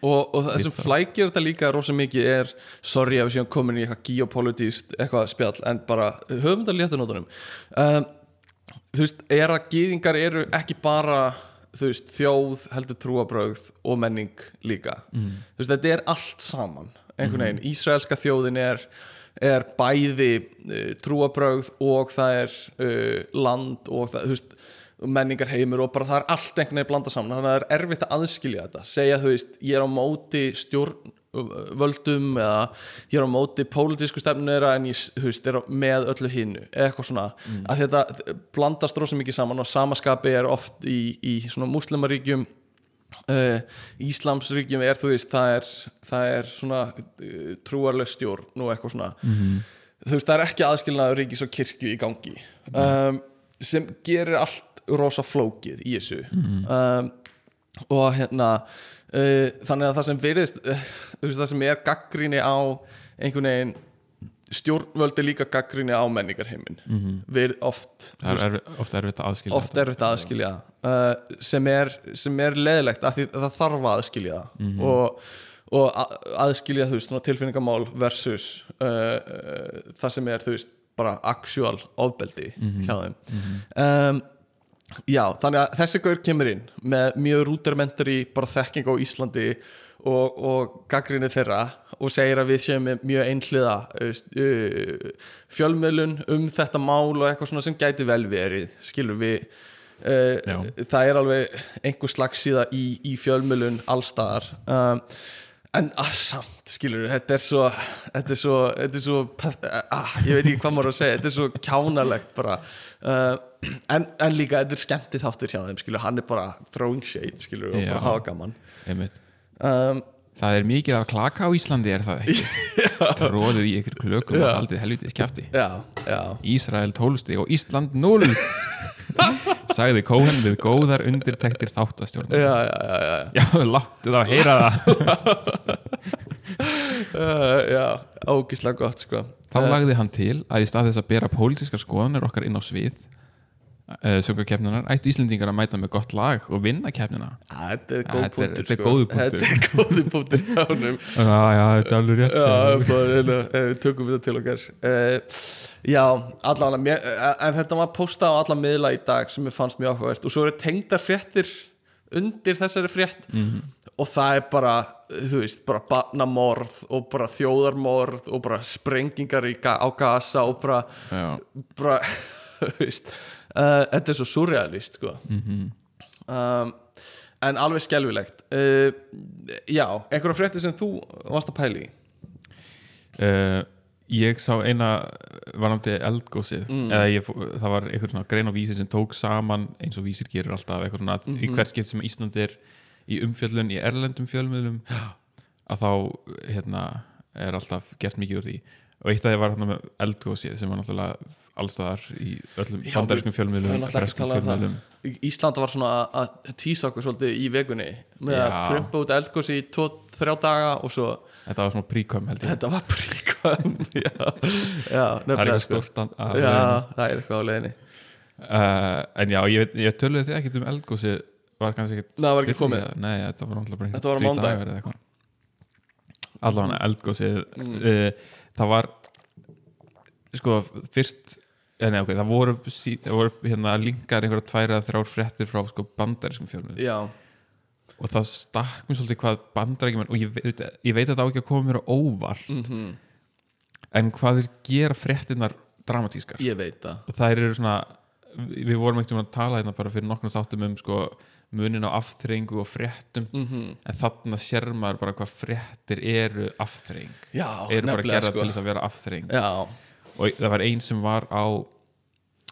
Speaker 2: og, og það sem flækir þetta líka rosa mikið er, sorry að við séum komin í eitthvað geopolitíst, eitthvað spjall en bara höfum þetta léttu nótunum um, þú veist, er að gýðingar eru ekki bara veist, þjóð, heldur trúabrögð og menning líka. Mm. veist, þetta er allt saman einhvern veginn, Ísraelska þjóðin er er bæði uh, trúabrögð og það er uh, land og það, þú veist menningar heimur og bara það er allt einhvern veginn blanda saman. Þannig að það er erfitt að aðskilja þetta. Segja þú veist, ég er á móti stjórn uh, völdum eða ég er á móti pólitísku stefnur en ég veist, er með öllu hinnu eitthvað svona, að þetta blandast rosa mikið saman og samaskapi er oft í, í svona múslimaríkjum uh, Íslamsríkjum er þú veist, það er, það er svona uh, trúarleg stjórn og eitthvað svona. Þú veist, það er ekki aðskilnaður ríkis og kirkju í gangi. Um, sem gerir allt rosa flókið í þessu. Um, og hérna uh, þannig að það sem verðist uh, veist, það sem er gaggrinni á einhvern veginn stjórnvöldi líka gaggrinni á menningarheimin mm við oft þú
Speaker 1: það er ofta erfitt að aðskilja
Speaker 2: oft er þetta aðskilja. Uh, sem, er, sem er leðilegt að því að það þarf að aðskilja. Það og, og a- aðskilja þú veist tilfinningamál versus uh, uh, það sem er þú veist bara actual ofbeldi hjá þeim. Um, já þannig að þessi gaur kemur inn með mjög rúdermentari bara þekking á Íslandi og, og gaggrinni þeirra og segir að við séum mjög einhliða uh, fjölmiðlun um þetta mál og eitthvað svona sem gæti vel verið skilur við. Uh, það er alveg einhver slagsíða í, í fjölmiðlun allstaðar um, en að samt skilur þetta er svo þetta er svo, þetta er svo ah, ég veit ekki hvað maður að segja þetta er svo kjánalegt bara. Uh, en, en líka þetta er skemmtið þáttur hjá þeim skilur hann er bara throwing shade skilur og
Speaker 1: Já.
Speaker 2: bara hafa gaman. um,
Speaker 1: Það er mikið af klaka á Íslandi er það ekki? Tróðið í ykkur klökum og aldrei helvitið
Speaker 2: já
Speaker 1: Ísrael 12 stig og Ísland 0 Sagði Cohen við góðar undirtektir þáttastjórn
Speaker 2: já, já, já, já,
Speaker 1: Já, láttu það að heyra það.
Speaker 2: Uh, já ógislega gott sko.
Speaker 1: Þá lagði hann til að í stað þess að bera pólitískar skoðanir okkar inn á svið uh, söngakefnunar ættu Íslendingar að mæta með gott lag og vinna kefnina
Speaker 2: Ah, þetta er góð
Speaker 1: Þetta er-
Speaker 2: punktur
Speaker 1: þetta er
Speaker 2: sko.
Speaker 1: góður punktur.
Speaker 2: þetta er góður punktur
Speaker 1: Já, já, þetta er alveg rétt
Speaker 2: Já, bara, hérna, eh, við tökum við það til okkar. Uh, Já, allavega eh, En þetta var postað á alla miðla í dag sem mér fannst mjög áhugavert. Og svo eru tengdar fréttir undir þessari frétt.
Speaker 1: Mhm.
Speaker 2: og það er bara, þú veist, bara barnamorð og bara þjóðarmorð og bara sprengingar í, á gasa og bara, bara þú veist, uh, þetta er svo surrealist sko
Speaker 1: mhm.
Speaker 2: um, en alveg skelfilegt uh, já, einhverja frétti sem þú varst að pæla í
Speaker 1: uh, Ég sá eina varnandi eldgósið
Speaker 2: Mm.
Speaker 1: eða ég, það var einhver svona grein á vísir sem tók saman eins og vísir gerur alltaf eitthvað svona
Speaker 2: Mhm.
Speaker 1: í hvert skipt sem Ísland er í umfjöllun í erlendum fjölmiðlum að þá hérna, er alltaf gert mikið úr því og eitt af því var hérna með eldgósið sem var náttúrulega allstaðar í öllum bandarískum fjölmiðlum
Speaker 2: um það.
Speaker 1: fjölmiðlum.
Speaker 2: Ísland var svona að- að tísa okkur svolítið í vegunni með að
Speaker 1: Já.
Speaker 2: prumpa út eldgósi í tvo, þrjá daga og svo
Speaker 1: Þetta var svona príkom held ég.
Speaker 2: Þetta var já,
Speaker 1: Það er eitthvað
Speaker 2: sko.
Speaker 1: að- að
Speaker 2: já, það er eitthvað á leiðinni.
Speaker 1: Uh, en já, ég, ég töluði því ekkert um eldgósi var kannski ekkert
Speaker 2: það var ekki komið.
Speaker 1: Nei, þetta var náttúrulega bara
Speaker 2: Þetta var á
Speaker 1: eitthvað. Allavega eldgósið
Speaker 2: Mm.
Speaker 1: uh, það var sko, fyrst nei, ok, það voru, það voru hérna linkar einhverja tvær eða þrjár fréttir frá sko bandarískum fjölmið
Speaker 2: já,
Speaker 1: og það stakk mér svolítið hvað bandaríkjumenn og ég veit, ég veit að það á ekki að koma mér á óvart
Speaker 2: mm
Speaker 1: en hvað þeir gera fréttinnar dramatískar.
Speaker 2: Ég veit það.
Speaker 1: Og það eru svona við vorum ekkert um að tala hérna bara fyrir nokkrum þáttum um sko munin á afþreyingu og fréttum
Speaker 2: mm
Speaker 1: en þarna sér maður bara hvað fréttir eru afþreying.
Speaker 2: Já,
Speaker 1: eru bara gerða
Speaker 2: sko
Speaker 1: til þess að vera afþreying.
Speaker 2: Já,
Speaker 1: og það var ein sem var á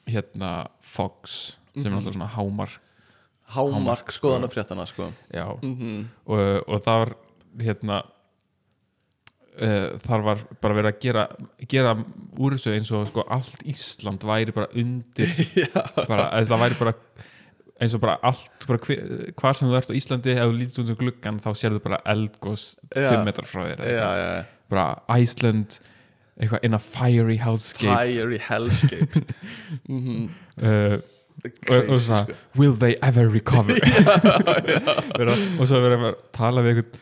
Speaker 1: hérna Fox sem er
Speaker 2: Mhm.
Speaker 1: náttúrulega svona hámark
Speaker 2: hámark skoðanafréttana sko.
Speaker 1: já,
Speaker 2: mm
Speaker 1: og, og það var hérna uh, þar var bara verið að gera, gera úr þessu eins og sko allt Ísland væri bara undir bara, það væri bara eins og bara allt, bara hver, hvar sem þú ert á Íslandi ef þú lítið út um gluggan þá sérðu bara eldgós
Speaker 2: Já.
Speaker 1: 5 metrar frá þér bara Iceland eitthvað in a fiery hellscape.
Speaker 2: Fiery hellscape. Mm
Speaker 1: uh, og, og svona
Speaker 2: sko.
Speaker 1: will they ever recover? Vera, og svo verður að tala við einhvern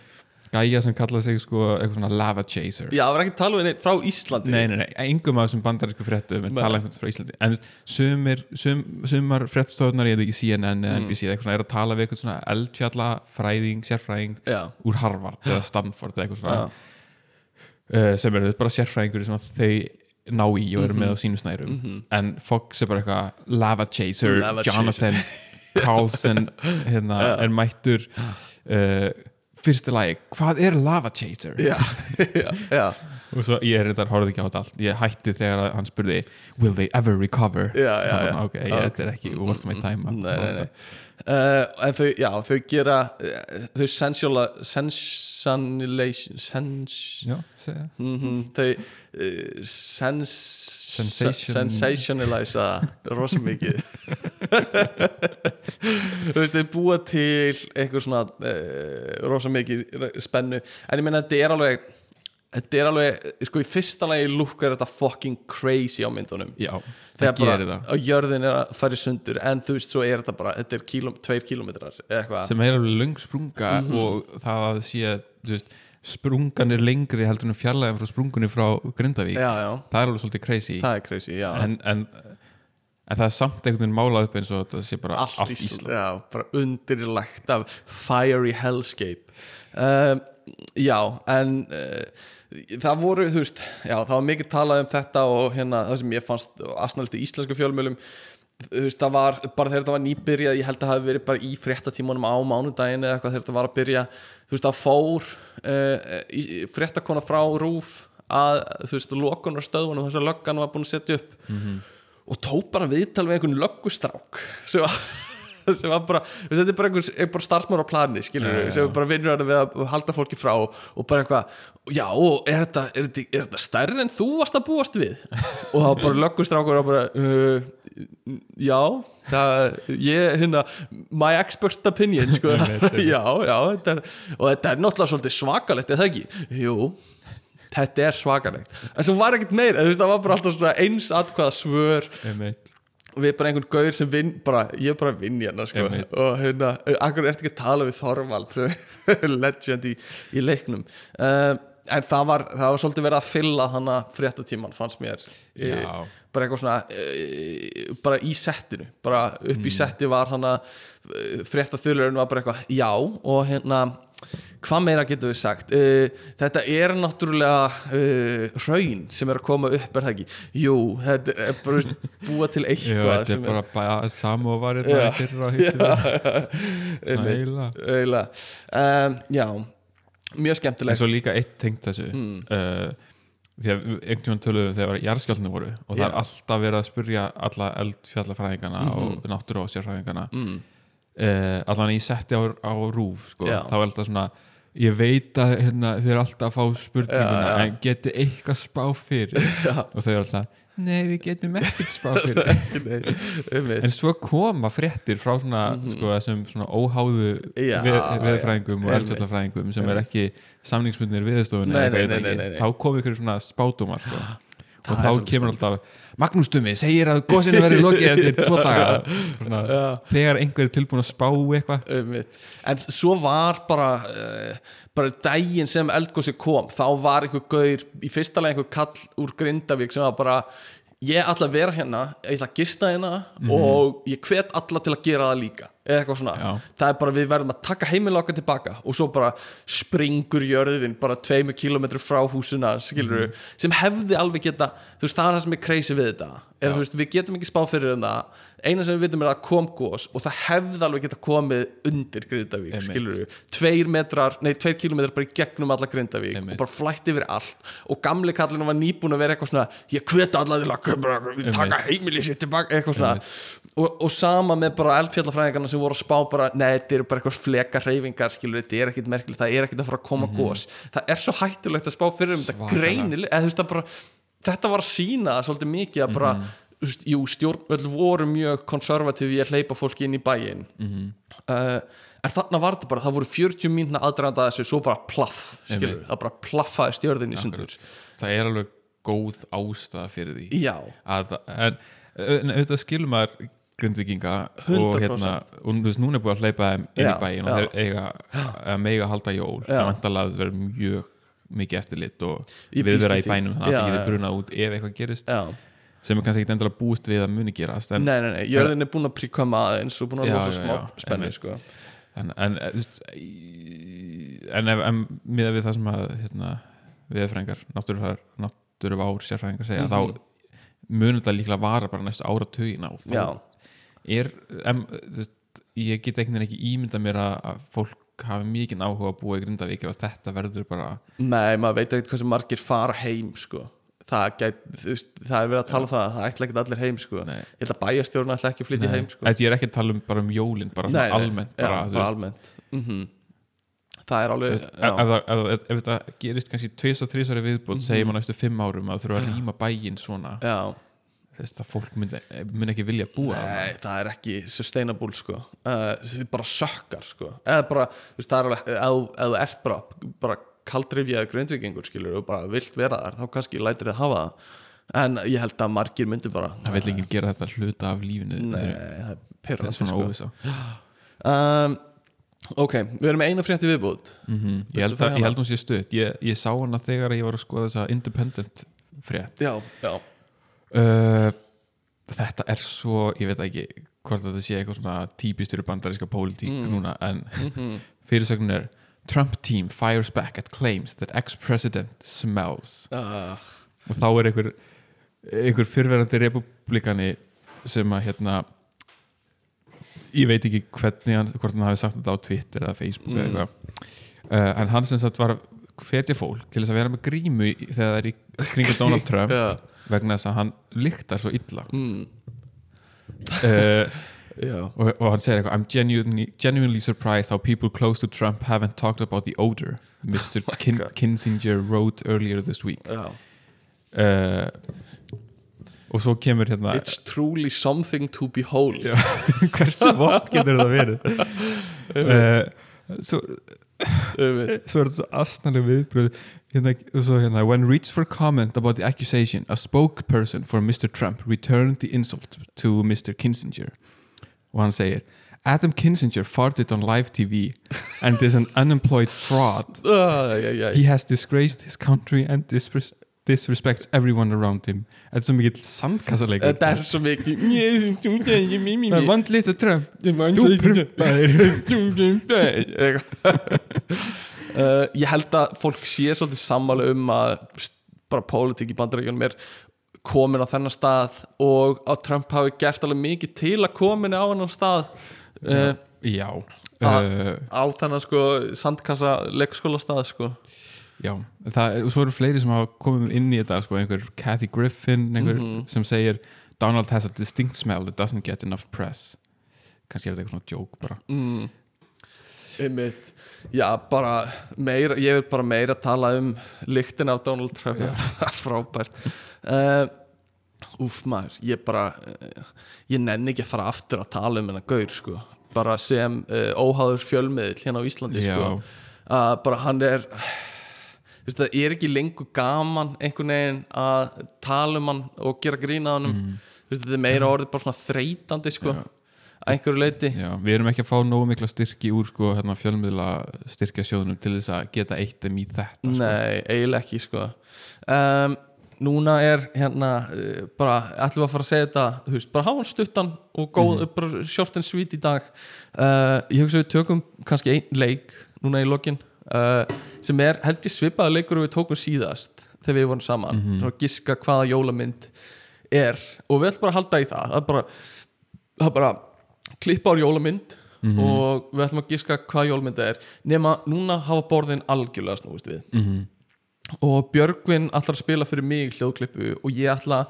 Speaker 1: gæja sem kalla sig sko eitthvað svona lava chaser.
Speaker 2: Já, það var ekki talað við neitt frá Íslandi.
Speaker 1: Nei, nei, nei, engum af þessum bandarísku fréttum en
Speaker 2: Nei.
Speaker 1: tala einhvern frá Íslandi. En sumir, sum, sumar fréttstofnar ég veit ekki CNN eða
Speaker 2: Mm.
Speaker 1: NBC eða eitthvað svona er að tala við eitthvað svona eldfjalla fræðing, sérfræðing
Speaker 2: já,
Speaker 1: úr Harvard eða Stanford eða eitthvað svona.
Speaker 2: Já,
Speaker 1: uh, sem eru bara sérfræðingur sem þau ná í og eru með á sínum snærum
Speaker 2: Mhm.
Speaker 1: en Fox er bara eitthvað lava chaser,
Speaker 2: Lava
Speaker 1: Jonathan Carlson hérna,
Speaker 2: Já.
Speaker 1: er mættur uh, fyrstu lagi, hvað er lava chaser?
Speaker 2: já, já, já,
Speaker 1: og svo ég er þetta horfði ekki á þetta allt ég hætti þegar hann spurði will they ever recover?
Speaker 2: já, já, já.
Speaker 1: ok, ég, þetta er ekki worth my time
Speaker 2: Nei, nei, nei. Uh, en þau, já, þau gera uh, þau sensuala sensualization sens,
Speaker 1: Já, segja
Speaker 2: mm þau uh, sens,
Speaker 1: Sensation.
Speaker 2: sensationalisa rosa mikið þú veist, þau búa til eitthvað svona uh, rosa mikið spennu en ég meina þetta er alveg þetta er alveg, sko í fyrsta lagi lukkar þetta fucking crazy á myndunum.
Speaker 1: Já, það gerir það
Speaker 2: að jörðin er að fara í sundur en þú veist, svo er þetta bara, þetta er kílum, tveir eitthvað.
Speaker 1: Sem er alveg löng sprunga
Speaker 2: Mhm.
Speaker 1: og það að sé þú veist, sprungan er lengri heldur en fjarlæðin frá sprungunni frá Grindavík.
Speaker 2: Já, já,
Speaker 1: það er alveg svolítið crazy.
Speaker 2: Það er crazy,
Speaker 1: en, en, en það er samt einhvern veginn málað upp eins og þetta sé bara
Speaker 2: allt, Ísland, já, bara undirlagt af fiery hellscape. Um, já, en uh, það voru, þú veist já, það var mikið talað um þetta og hérna það sem ég fannst asnaldi íslensku fjölmjölum þú veist, það var, bara þegar þetta var nýbyrjað ég held að það hafi verið bara í fréttatímanum á mánudaginn eða eitthvað þegar þetta var að byrja þú veist, það fór uh, fréttakona frá Rúf að, þú veist, lokunar stöðunum þess að löggan var búin að setja upp og tók bara viðtal við einhvern löggustrák sem var, sem var bara þetta er bara einhver, einhver bara starfsmár á plani skilur
Speaker 1: Já,
Speaker 2: við, sem bara vinnur hann við að halda fólki frá og bara eitthvað, já, og er þetta, er þetta, er þetta stærri en þú varst að búast við? Og var bara löggustrákur og bara uh, já það, ég, hérna my expert opinion, sko. Já, já, þetta er, og þetta er náttúrulega svolítið svakalegt, er það ekki? Jú þetta er svakalegt. En svo var ekkert veist, það var bara alltaf eins atkvæða svör við bara einhvern gaur sem vinn bara, ég er bara að vinna hérna sko. Og hérna, akkur ertu ekki að tala við Þorvald legend í, í leiknum. Uh, en það var, það var svolítið verið að fylla hana fréttatíman fannst mér. E, bara eitthvað svona e, bara í settinu bara upp í setti var hana e, fréttaþulurinn var bara eitthvað já og hérna hvað meira getur við sagt? Uh, þetta er náttúrulega uh, raun sem er að koma upp er það ekki? Jú, þetta er bara búa til eitthvað
Speaker 1: þetta er bara, bara Svona
Speaker 2: Einmitt.
Speaker 1: heila
Speaker 2: eiginlega. Um, já, mjög
Speaker 1: En
Speaker 2: skemmtilegt
Speaker 1: svo líka eitt tengt þessu
Speaker 2: Mm.
Speaker 1: uh, því að einhvern tímann töluðum þegar jarðskjálfni voru og það
Speaker 2: Já.
Speaker 1: er alltaf verið að spurja alla eldfjallafræðingana
Speaker 2: Mhm.
Speaker 1: og náttúru og sérfræðingana
Speaker 2: mm,
Speaker 1: uh, allan í setti á, á rúf sko. Þá er alltaf svona ég veit að hérna, þið er alltaf að fá spurninguna
Speaker 2: Já, já.
Speaker 1: en geti eitthvað spá fyrir og þau er alltaf nei við getum ekkert spá fyrir
Speaker 2: nei, einmitt.
Speaker 1: en svo koma fréttir frá svona, sko, þessum svona óháðu við,
Speaker 2: já.
Speaker 1: veðfræðingum og
Speaker 2: Einmitt.
Speaker 1: eldfjallafræðingum sem er ekki samningsbundnir viðstofun
Speaker 2: Nei, nei, nei, nei, nei, nei.
Speaker 1: þá kom ykkur svona spátumar sko.
Speaker 2: Það
Speaker 1: og þá kemur alltaf Magnús Tumi segir að gósinu verður lokið eftir tvo daga. Svona, þegar einhver er tilbúin að spá eitthvað.
Speaker 2: Einmitt. en svo var bara uh, bara daginn sem eldgósi kom þá var einhver gaur, í fyrsta lega einhver kall úr Grindavík sem var bara ég ætla að vera hérna, ég ætla að gista hérna og ég hvet alla til að gera það líka eða eitthvað svona,
Speaker 1: Já.
Speaker 2: það er bara við verðum að taka heimil okkar tilbaka og svo bara springur jörðin bara tveimu kilometru frá húsuna skilur sem hefði alveg geta þú veist, það er það sem er crazy við þetta. Er, veist, við getum ekki spá fyrir um það. Eina sem við vitum er að kom gos og það hefði alveg geta komið undir Grindavík skilur tveir metrar, nei tveir kilometrar bara í gegnum alla Grindavík
Speaker 1: Einmitt.
Speaker 2: og bara flætti yfir allt. Og gamli kallinu var nýbúin að vera eitthvað svona ég hveta alla til að bara, taka heimili sér tilbaka, eitthvað svona. Og, og sama með bara eldfjallafræðingarna sem voru að spá bara, nei þetta eru bara eitthvað fleka reyfingar þetta er ekkit merkilegt, það er ekkit að fara að koma gos, það er svo hættulegt að spá fyrir um þetta
Speaker 1: Svakalega.
Speaker 2: greinileg, eða þú veist það bara þetta var að sína svolítið mikið að bara þú veist, jú, stjórnvöld voru mjög konservatív í að hleypa fólki inn í bæinn. Uh, en þarna var þetta bara það voru 40 mínuna aðdraðanda þessu svo bara plaff, skilur, það bara plaffaði stjörðin í sundur.
Speaker 1: Það er alveg góð ástæða fyrir því
Speaker 2: já,
Speaker 1: að, en, auðvitað skilur maður grindvikinga og
Speaker 2: 100%.
Speaker 1: hérna og þú veist, núna er búið að hleypa þeim inn í bæin og þeir eiga að mega halda jól. Það vantalega að vera mjög mikið eftirlit og við vera í bænum þannig að það getur brunað út ef eitthvað gerist.
Speaker 2: Já.
Speaker 1: Sem er kannski ekkit endilega búist við að muni gerast en,
Speaker 2: nei, nei, nei, jörðin er búin að príkama aðeins og búin að losa smá spennu sko.
Speaker 1: en, en, eh, en en, miða við það sem að hérna, viðfrængar, náttúruvár sérfræðingar segja
Speaker 2: Mhm.
Speaker 1: þá munur þetta líklega vara bara næstu áratugin á þá er em, veist, ég get einhvern veginn ekki ímynda mér að, fólk hafi mikið áhuga að búa í Grindavík að þetta verður bara
Speaker 2: nei, maður veit ekkert hversu margir fara heim sko. það, gæt, veist, það er verið að tala um það það ætla ekkert allir heim sko.
Speaker 1: Nei.
Speaker 2: ég held að bæjastjórn ætla ekki að flytja heim sko.
Speaker 1: Þetta ég er ekki að tala um bara um jólin bara
Speaker 2: Nei,
Speaker 1: almennt
Speaker 2: já,
Speaker 1: bara, þú
Speaker 2: bara almennt mm það er alveg
Speaker 1: veist, ef,
Speaker 2: já,
Speaker 1: ef, ef, ef, þetta gerist kannski 2-3 viðbúnd
Speaker 2: Mhm.
Speaker 1: segjum á næstu 5 árum að þurfa að rýma bæinn svona
Speaker 2: já,
Speaker 1: þess að fólk mun, mun ekki vilja búa.
Speaker 2: Nei, það er ekki sustainable sko. Uh, það er bara sökkar sko. Eða bara, þú veist, það er alveg ef þú- ert bara, bara kaldrifjaði grindvikingur skilur og bara vilt vera þar þá kannski lætir þið hafa það. En ég held að margir myndu bara
Speaker 1: það vil ekki gera þetta hluta af lífinu.
Speaker 2: Nei, það er
Speaker 1: svona
Speaker 2: sko. um, Ok, við erum eina frétti viðbúð
Speaker 1: mm
Speaker 2: Viltu
Speaker 1: ég, held að, held hún sé stutt. Ég, ég sá hana þegar ég var að skoða þessa independent frétt.
Speaker 2: Já, já,
Speaker 1: uh, þetta er svo ég veit ekki hvort þetta sé eitthvað svona típistur bandaríska pólitík
Speaker 2: Mm.
Speaker 1: núna en
Speaker 2: Mhm.
Speaker 1: fyrirsögnin er Trump team fires back at claims that ex-president smells
Speaker 2: uh,
Speaker 1: og þá er einhver einhver fyrverandi republikani sem að hérna ég veit ekki hvernig hann hvort hann hafi sagt þetta á Twitter eða Facebook eða
Speaker 2: Mm.
Speaker 1: eitthvað uh, en hann sem sagt var hvetja fólk til þess að vera með grímu þegar það er í kringu Donald Trump
Speaker 2: Já,
Speaker 1: vegna þess að hann lyktar svo illa.
Speaker 2: Mm,
Speaker 1: uh, og, og hann segir eitthvað I'm genuinely, genuinely surprised how people close to Trump haven't talked about the odor Mr. Kin
Speaker 2: God.
Speaker 1: Kinzinger wrote earlier this week. Uh, og svo kemur hérna
Speaker 2: It's truly something to behold.
Speaker 1: Hversu vott getur þetta verið? Uh, svo. Svo er þetta svo astnaleg viðbröð hérna, svo hérna when reached for comment about the accusation a spokesperson for Mr. Trump returned the insult to Mr. Kinzinger og hann segir Adam Kinzinger farted on live TV and is an unemployed fraud
Speaker 2: uh, já, já,
Speaker 1: he has disgraced his country and disres disrespects everyone around him. Þetta er svo mikill sandkassaleikur
Speaker 2: Þetta er svo
Speaker 1: er vant litið Trump
Speaker 2: Þú prumpaðir Ég held að fólk sé svolítið sammála um að bara pólitík í bandaríkjunum er komin á þennan stað og að Trump hafi gert alveg mikið til að komin á hennan stað uh,
Speaker 1: Já.
Speaker 2: Ah.
Speaker 1: uh,
Speaker 2: á þennan sko sandkassa leikskóla stað sko
Speaker 1: Já, það og svo eru fleiri sem hafa komið inn í þetta sko, einhver Kathy Griffin einhver
Speaker 2: Mhm.
Speaker 1: sem segir Donald has a distinct smell that doesn't get enough press. Kannski er þetta eitthvað svona joke bara.
Speaker 2: Mm. Einmitt. Já, bara meira, ég vil bara meira tala um lyktin af Donald Trump. Frábært. Uh, Úf maður, ég bara uh, ég nenni ekki að fara aftur að tala um hennar gaur sko, bara sem uh, óháður fjölmiðl hérna á Íslandi sko, að bara hann er veist, það er ekki lengur gaman einhvern veginn að tala um hann og gera grína hann mm. þetta er meira orðið bara svona þreytandi sko, að einhverju leiti
Speaker 1: Já, við erum ekki að fá nógu mikla styrki úr sko, hérna, fjölmiðla styrkja sjóðunum til þess að geta eitt þeim í þetta sko.
Speaker 2: Nei, eiginlega ekki sko. Um, Núna er hérna uh, bara, ætlum við að fara að segja þetta þú veist, bara hafa hann stuttan og góð bara short and sweet í dag. Uh, Ég hugsa við tökum kannski einn leik núna í lokin uh, sem er held ég svipaða leikur og við tókum síðast þegar við vorum saman. Mm -hmm. að giska hvaða jólamynd er og við ætlum bara að halda í það. Það er bara, það er bara klippa á jólamynd og við ætlum að giska hvaða jólamynd er. Nema núna hafa borðin algjörlega snúist við.
Speaker 1: Mhm.
Speaker 2: og Björgvin ætlar að spila fyrir mig hljóðklippu og ég ætla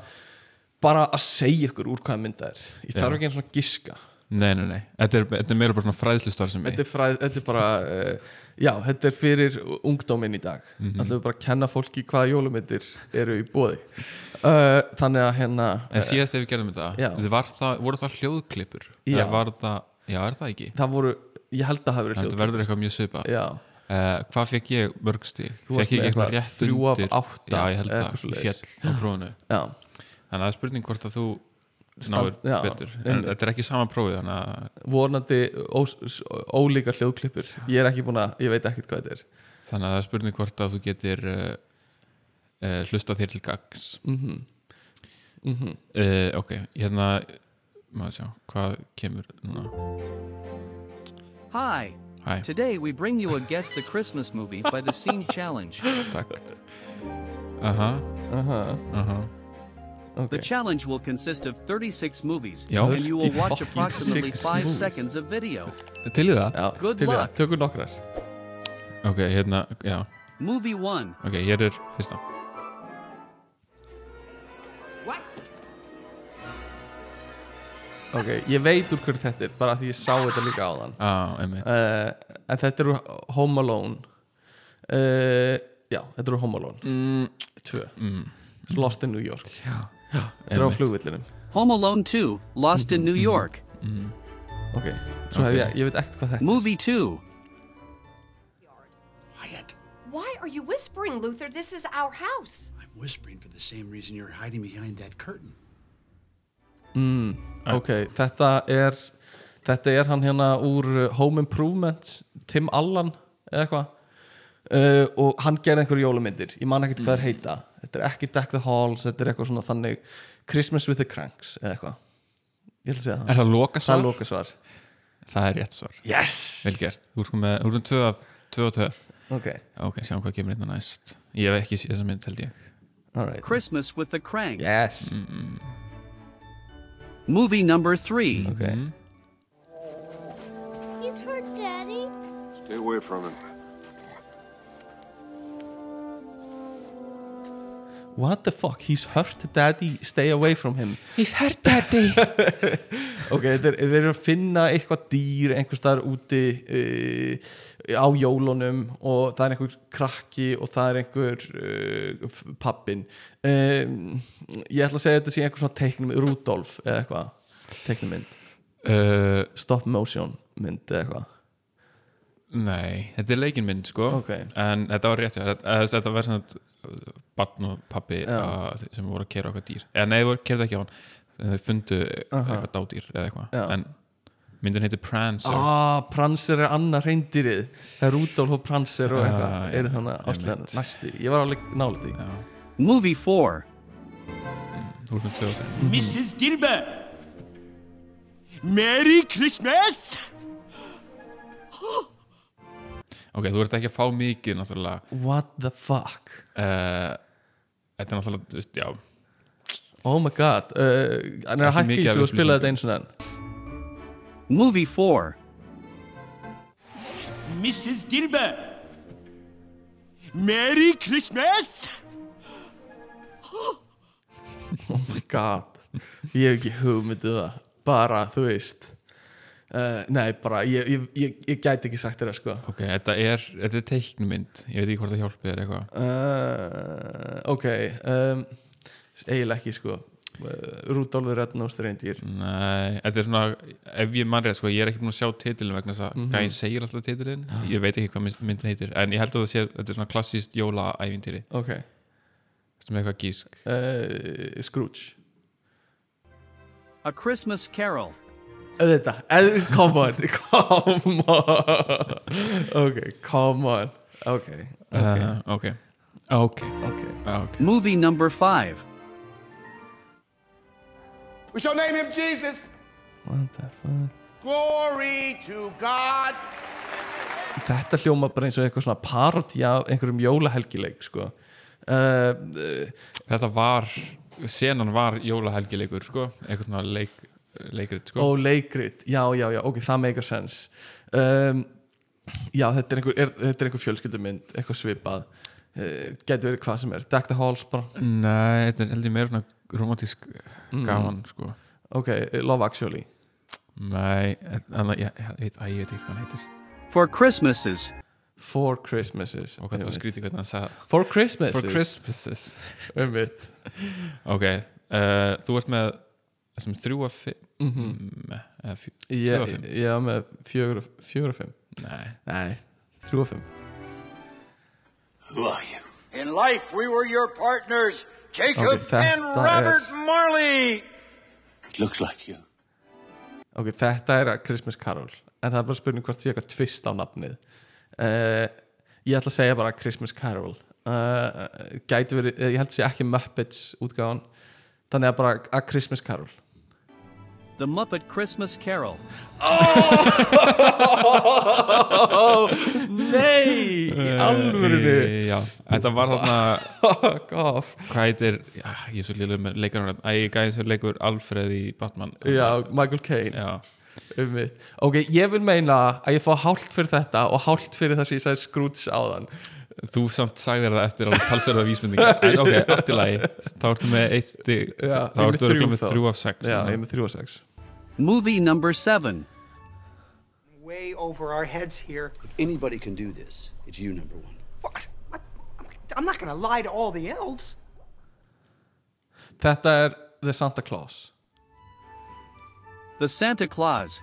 Speaker 2: bara að segja ykkur úr hvaða mynd það er. Ég þarf ekki eins og að giska
Speaker 1: Nei, nei, nei, þetta er, þetta er meira bara svona fræðslustar sem
Speaker 2: þetta er, fræð, þetta er bara uh, já, þetta er fyrir ungdóminn í dag mm ætlum við bara að kenna fólki hvaða jólumyndir eru í bóði uh, þannig að hérna
Speaker 1: En síðast ef við gerðum þetta,
Speaker 2: Já.
Speaker 1: það, voru það hljóðklippur?
Speaker 2: Já.
Speaker 1: Það, já, er það ekki?
Speaker 2: það voru, ég held að það hafi verið
Speaker 1: Þetta
Speaker 2: hljóð
Speaker 1: verður eitthvað mjög
Speaker 2: já,
Speaker 1: uh, Hvað fekk ég mörg stig?
Speaker 2: Þú varst
Speaker 1: Fekk ég
Speaker 2: með
Speaker 1: eitthvað
Speaker 2: eitthvað
Speaker 1: rétt
Speaker 2: af
Speaker 1: undir?
Speaker 2: átta,
Speaker 1: Já, ég held
Speaker 2: eða
Speaker 1: það,
Speaker 2: eitthvað
Speaker 1: ég
Speaker 2: svoleiðis.
Speaker 1: fjall á prófunu
Speaker 2: já,
Speaker 1: Þannig að það er spurning hvort að þú
Speaker 2: Já,
Speaker 1: betur. En þetta er ekki sama prófið Þannig að,
Speaker 2: vonandi ó, s- ólíkar hljóðklippur. Ég er ekki búin að, ég veit ekkert hvað þetta er.
Speaker 1: Þannig að það er spurning hvort að þú getur uh, uh, hlusta þér til gags
Speaker 2: mhm. Mhm.
Speaker 1: Uh, Ok, hérna Maður sjá, hvað kemur núna?
Speaker 4: Hi.
Speaker 1: Hæ,
Speaker 4: Today we bring you a Guess the Christmas movie by the Scene Challenge.
Speaker 1: takk. Aha,
Speaker 2: aha,
Speaker 1: aha
Speaker 2: ok
Speaker 4: The challenge will consist of 36 movies,
Speaker 1: Já.
Speaker 4: and you will
Speaker 2: 30
Speaker 4: watch approximately
Speaker 2: six
Speaker 4: 5
Speaker 2: movies.
Speaker 4: seconds of video.
Speaker 1: Til í það?
Speaker 2: já,
Speaker 4: Good
Speaker 2: til í það,
Speaker 4: luck.
Speaker 2: tökum nokkrar.
Speaker 1: Ok, hérna, já.
Speaker 4: Movie 1.
Speaker 1: Ok, hér er fyrsta.
Speaker 2: Ok, ég veit úr hverju þetta er bara því ég sá þetta líka á þann
Speaker 1: ah, einmitt.
Speaker 2: uh, en þetta eru Home Alone. Uh, já, þetta eru Home Alone.
Speaker 1: Mm,
Speaker 2: tvö,
Speaker 1: mm,
Speaker 2: Lost in New York.
Speaker 1: Já,
Speaker 2: þetta á
Speaker 1: einmitt.
Speaker 2: flugvillinum
Speaker 4: Home Alone 2, Lost in New York.
Speaker 2: ok, svo hef ég, ég veit ekkert hvað þetta
Speaker 4: Movie 2.
Speaker 5: Quiet.
Speaker 6: Why are you whispering, Luther? This is our house.
Speaker 5: I'm whispering for the same reason you're hiding behind that curtain.
Speaker 2: mm, ok, þetta er þetta er hann hérna úr uh, Home Improvement Tim Allen eða eitthvað uh, og hann gerði einhverju jólumyndir ég man ekkert hvað þeir heita. Þetta er ekki Deck the Halls, þetta er eitthvað svona þannig Christmas with the Cranks eða eitthvað. Ég ætla að segja það,
Speaker 1: Er það loka
Speaker 2: það
Speaker 1: svar?
Speaker 2: er loka svar
Speaker 1: Það er rétt svar.
Speaker 2: Yes,
Speaker 1: Vel gert. Þú ert með, þú ert með tvö af tvö og tvö.
Speaker 2: Ok,
Speaker 1: Ok, sjáum hvað kemur hérna næst. Ég hef ekki séð þessa mynd held ég.
Speaker 2: Alright
Speaker 4: Christmas with the Cranks.
Speaker 2: yes,
Speaker 4: Movie number 3.
Speaker 2: ok
Speaker 7: He's hurt, Daddy.
Speaker 8: Stay away from him.
Speaker 2: What the fuck, he's hurt daddy stay away from him.
Speaker 3: He's hurt, daddy.
Speaker 2: ok, þeir, þeir eru að finna eitthvað dýr einhvers staðar úti uh, á jólunum og það er einhver krakki og það er einhver uh, pappin um, ég ætla að segja þetta sé einhver svona teiknum Rudolf eða eitthvað teiknumynd,
Speaker 1: uh,
Speaker 2: stop motion mynd eða eitthvað
Speaker 1: Nei, þetta er leikinmynd sko
Speaker 2: Ok.
Speaker 1: En þetta var rétt. Þetta, þetta var svona Barn og pappi að, sem voru að kera okkar dýr Eða nei, voru kerði ekki á hann Þau fundu eitthvað dádýr eða eitthvað. En myndin heitir Prancer
Speaker 2: ah, Prancer er annar reyndirið það er Rudolf og Prancer og
Speaker 1: Já,
Speaker 2: eitthvað
Speaker 1: já,
Speaker 2: eru þannig áslega næsti ég var alveg nálega því
Speaker 4: Movie 4.
Speaker 1: þú ert með tvö áttur
Speaker 7: Mrs. Dilber. Merry Christmas!
Speaker 1: Ok, þú ert ekki að fá mikið náttúrulega
Speaker 2: what the fuck
Speaker 1: uh, þetta er náttúrulega, þú veist, já
Speaker 2: oh my god uh, hann er að hækka í sig og spila þetta eins og enn
Speaker 4: Movie 4.
Speaker 7: Mrs. Dilber. Merry Christmas!
Speaker 2: oh my god ég hef ekki hugmyndu það bara þú veist uh, nei bara ég, ég, ég, ég gæti ekki sagt þér það sko.
Speaker 1: Ok, þetta er, þetta er teiknumynd ég veit ekki hvort það hjálpi þér eitthvað.
Speaker 2: Uh, ok um, eiginlega ekki sko. Rudolfur Rednose reyndir
Speaker 1: Nei, þetta er svona ef ég mann rétt, sko, ég er ekki búin að sjá titilin vegna þess að
Speaker 2: Mhm.
Speaker 1: gæðin segir alltaf titilin ég veit ekki hvað mynd- myndin heitir en ég held að það sé, þetta er svona klassíst jólaævintýri.
Speaker 2: Ok.
Speaker 1: Sem er eitthvað gísk.
Speaker 2: Uh, Scrooge.
Speaker 4: A Christmas Carol.
Speaker 2: Auðvitað, eða, veist, come on. Come on. Ok, come on. Ok, ok,
Speaker 1: Uh, ok, ok,
Speaker 2: ok.
Speaker 1: Ok.
Speaker 4: Movie number 5.
Speaker 8: We shall name him Jesus.
Speaker 2: what the fuck?
Speaker 8: Glory to God.
Speaker 2: þetta hljóma bara eins og eitthvað svona parodi af einhverjum jólahelgileik sko. Uh, uh,
Speaker 1: þetta var, senan var jólahelgileikur, sko, eitthvað svona leik, leikrit, sko.
Speaker 2: Og leikrit, já, já, já, ok, það meikar sens um, já, þetta er einhver, er, þetta er einhver fjölskyldumynd eitthvað svipað. Uh, getur verið hvað sem er, Deck the Halls bara.
Speaker 1: Nei, þetta er heldur meira svona romantísk
Speaker 2: Mm.
Speaker 1: gaman, sko.
Speaker 2: Ok, Love Actually.
Speaker 1: Nei, en ég, ég, veit ekki hvað hann heitir.
Speaker 4: For Christmases.
Speaker 2: For Christmases.
Speaker 1: Og hvað það var skrítið hvernig hann sagði.
Speaker 2: For Christmases?
Speaker 1: For Christmases.
Speaker 2: Einmitt.
Speaker 1: Ok, uh, þú ert með þessum þrjú að fimm
Speaker 2: Mhm.
Speaker 1: mm, eða fjö,
Speaker 2: ég,
Speaker 1: tvö af fimm?
Speaker 2: ég var með fjögur, fjögur og fimm
Speaker 1: Nei,
Speaker 2: nei, þrjú og fimm
Speaker 7: Who are you? In life, we were your partners, Jacob
Speaker 2: Okay, that-
Speaker 7: and Robert Marley. It looks like you.
Speaker 2: ok, þetta er að Christmas Carol en það er bara spurning hvort sé eitthvað tvist á nafnið uh, ég ætla að segja bara Christmas Carol uh, gæti verið, ég held að sé ekki Muppets útgáðan þannig að bara að Christmas Carol
Speaker 4: The Muppet Christmas Carol.
Speaker 2: nei, í alvörinu
Speaker 1: Í- Já, þetta var þarna
Speaker 2: fuck off
Speaker 1: hvað heitir, já, ég er svo liður með leikarinn. Æ, gæðin sem leikur Alfred í Batman.
Speaker 2: Já, Michael Caine.
Speaker 1: Já,
Speaker 2: um mitt. ok, ég vil meina að ég fá hálft fyrir þetta og hálft fyrir það sem ég sagði Scrooge áðan.
Speaker 1: Þú samt sagðir það eftir alveg talsverða vísbendinga en ok, allt í lagi. Þá ertu með eitt þá
Speaker 2: er
Speaker 1: ertu með þrjú af sex
Speaker 2: já, ég er með þrjú og sex
Speaker 4: Movie number 7.
Speaker 9: Way over our heads here.
Speaker 5: If anybody can do this, it's you, number one.
Speaker 9: What? I, I'm not going to lie to all the elves.
Speaker 2: þetta er The Santa Claus
Speaker 4: The Santa Claus.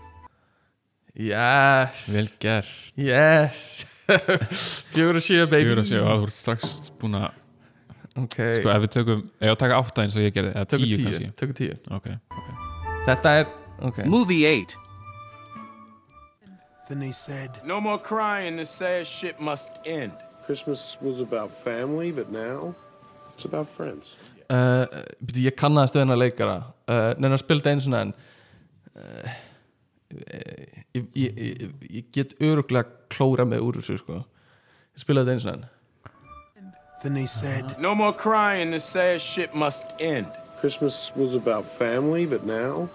Speaker 2: yes
Speaker 1: vel gert
Speaker 2: yes fjögur og sjö baby
Speaker 1: Fjögur að sjö, þú ert strax búin að
Speaker 2: ok,
Speaker 1: sko ef við tökum, ef ég taka átta eins og ég gerði eða
Speaker 2: tökum
Speaker 1: tíu
Speaker 2: tíu,
Speaker 1: kannski
Speaker 2: tökum tíu
Speaker 1: ok, ok
Speaker 2: þetta er, ok
Speaker 4: Movie 8.
Speaker 8: Then they said,
Speaker 7: No more crying. The sad shit must end.
Speaker 10: Christmas was about family, but now it's about friends.
Speaker 2: uh, byrju, ég kannaði stöðina leikara uh, neina að spila þetta eins og enn uh, ég, ég, ég, ég get öruglega klóra með úr þessu sko ég spilaði þetta eins og enn
Speaker 8: then they said,
Speaker 7: No more crying. The sad shit must end.
Speaker 10: Christmas was about family, but now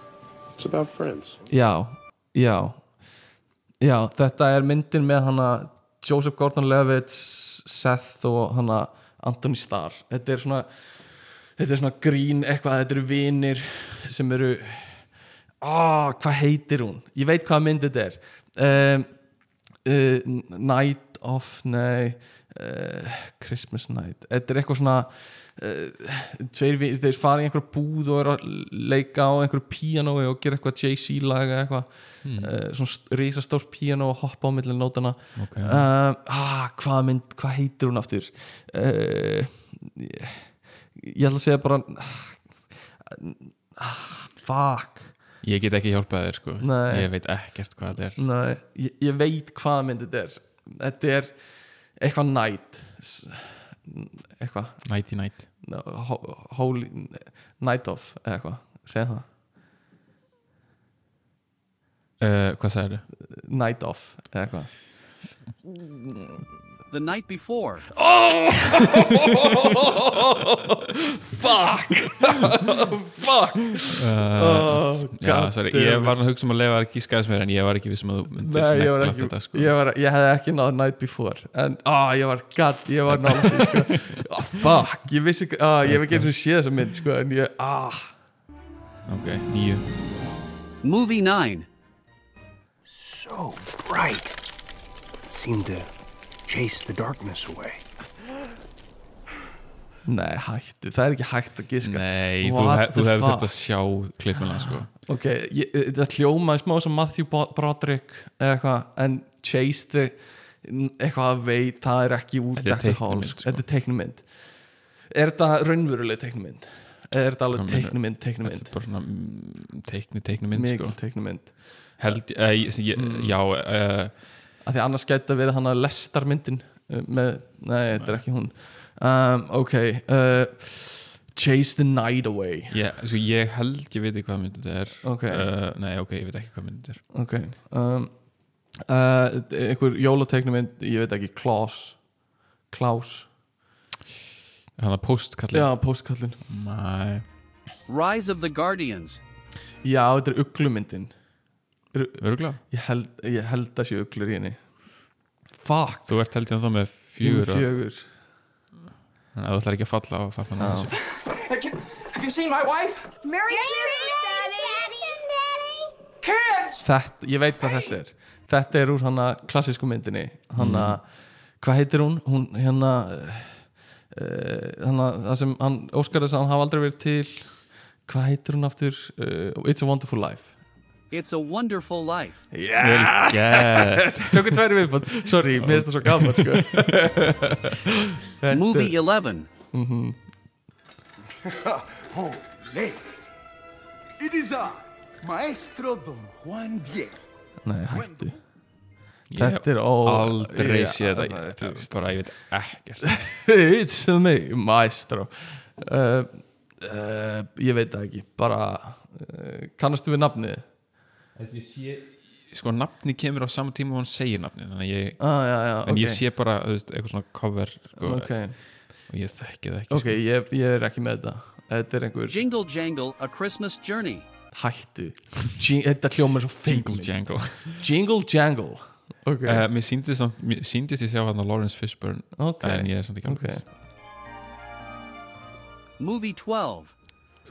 Speaker 10: it's about friends.
Speaker 2: já, já já, þetta er myndin með hana Joseph Gordon-Levitt Seth og hana Anthony Starr þetta er svona þetta er svona grín eitthvað, þetta eru vinir sem eru ah, hvað heitir hún? Ég veit hvað mynd þetta er um, uh, Night of nei uh, Christmas Night þetta er eitthvað svona tveir, vi- þeir fara í einhverja búð og eru að leika á einhverju píanói og gera eitthvað Jay-Z lag eða eitthvað. Uh, svona risastórt píanó og hoppa á milli nótana
Speaker 1: Ok.
Speaker 2: uh, ah, hvað mynd, hvað heitir hún aftur? Uh, ég, ég ætla að segja bara ah, fuck.
Speaker 1: Ég get ekki hjálpað þér sko.
Speaker 2: Nei.
Speaker 1: Ég veit ekkert hvað þetta er.
Speaker 2: Nei, ég, ég veit hvað mynd þetta er. Þetta er eitthvað night S- Eitthvað?
Speaker 1: Nighty night.
Speaker 2: Holy Night of eða eitthvað. Segð það.
Speaker 1: Uh, Hvað sagði þau?
Speaker 2: Night of eða eitthvað
Speaker 4: The night before.
Speaker 2: Fuck Fuck oh,
Speaker 1: Já, sorry, ég var að hugsa um að lefa að gíska þess mér en ég var ekki vissum að þú myndir
Speaker 2: Nei, ég ekki
Speaker 1: þetta sko
Speaker 2: ég, var, ég hefði ekki náð Night Before En, á, ég var gatt, ég var nátt sko. oh, Fuck, ég vissi ekki ah, Ég hef ekki eins og séð þessa mynd, sko En ég, ah
Speaker 1: Ok, nýju
Speaker 4: Movie 9.
Speaker 11: So bright. It seemed to chase the darkness away.
Speaker 2: Nei, hættu, það er ekki hægt að giska
Speaker 1: Nei, þú,
Speaker 2: What
Speaker 1: þú hefur
Speaker 2: fuck?
Speaker 1: þurft að sjá klippuna sko
Speaker 2: Ok, ég, þetta hljómaði smá sem Matthew Broderick eða eitthvað, en Chase the eitthvað að veit, það er ekki úr
Speaker 1: Þetta er
Speaker 2: Decker
Speaker 1: teiknimynd,
Speaker 2: Halls,
Speaker 1: sko.
Speaker 2: þetta er teiknumynd Er þetta raunveruleg teiknumynd? Eða er þetta alveg
Speaker 1: meinarðu?
Speaker 2: teiknumynd,
Speaker 1: Þetta er bara svona mm, teiknu, teiknu mynd sko
Speaker 2: Mikil teiknumynd
Speaker 1: Held, uh, ég, ég,
Speaker 2: Mm.
Speaker 1: já uh,
Speaker 2: að því annars gæti að vera hann að lestarmyndin uh, með, nei, þetta er ekki hún. Um, ok uh, Chase the Night Away.
Speaker 1: Ég, sko, ég held ég veit hvað mynd þetta er.
Speaker 2: Ok.
Speaker 1: uh, Nei, ok, ég veit ekki hvað mynd þetta er.
Speaker 2: Ok um, uh, einhver jólateiknumynd, ég veit ekki Klaus Klaus,
Speaker 1: Þannig að postkallin
Speaker 2: já, postkallin
Speaker 1: Nei.
Speaker 4: Rise of the Guardians.
Speaker 2: já, þetta er uglumyndin
Speaker 1: Öruglega
Speaker 2: ég held, ég held að sé uglur í henni. Fuck,
Speaker 1: Þú ert held ég þá með
Speaker 2: ég
Speaker 1: fjögur
Speaker 2: fjögur.
Speaker 1: Þannig að þú ætlar ekki að falla á þar þannig að þessu
Speaker 3: Have you seen my wife?
Speaker 6: Merry Christmas, Daddy!
Speaker 3: Kids!
Speaker 2: þetta, ég veit hvað þetta er. Þetta er úr hana klassísku myndinni. Hana, hvað heitir hún? Hún hérna uh, hana, það sem hann óskar þess að hann hafa aldrei verið til. Hvað heitir hún aftur? Uh, It's a Wonderful Life
Speaker 4: It's a Wonderful Life.
Speaker 1: Vel gert
Speaker 2: tökum tværi viðbútt, sorry, mér finnst það svo gaman sko.
Speaker 4: Movie 11.
Speaker 8: oh, lady. It is I, Maestro Don Juan Diego.
Speaker 2: nei, hættu Þetta er ó
Speaker 1: aldrei séð
Speaker 2: það-
Speaker 1: þetta Ég- bara ég veit ekkert
Speaker 2: It's me, maestro uh, uh, Ég veit það ekki Bara uh, Kannastu við nafnið?
Speaker 1: Sko nafni kemur á sama tíma og hann segir nafni Þannig að ég
Speaker 2: Ah, já, já,
Speaker 1: En
Speaker 2: ok.
Speaker 1: ég sé bara, þú veist, eitthvað svona cover sko,
Speaker 2: Ok,
Speaker 1: Og ég þekki það ekki
Speaker 2: ok, ég, ég er ekki með þetta. Þetta er einhver
Speaker 4: Jingle Jangle, A Christmas Journey.
Speaker 2: hættu. Þetta hljómar svo
Speaker 1: Jingle
Speaker 2: feikmynd
Speaker 1: Jangle.
Speaker 2: Jingle Jangle. Ok,
Speaker 1: uh, Mér síndist, ég sjá hann á Lawrence Fishburne En ég er samt ekki alveg
Speaker 4: Movie 12.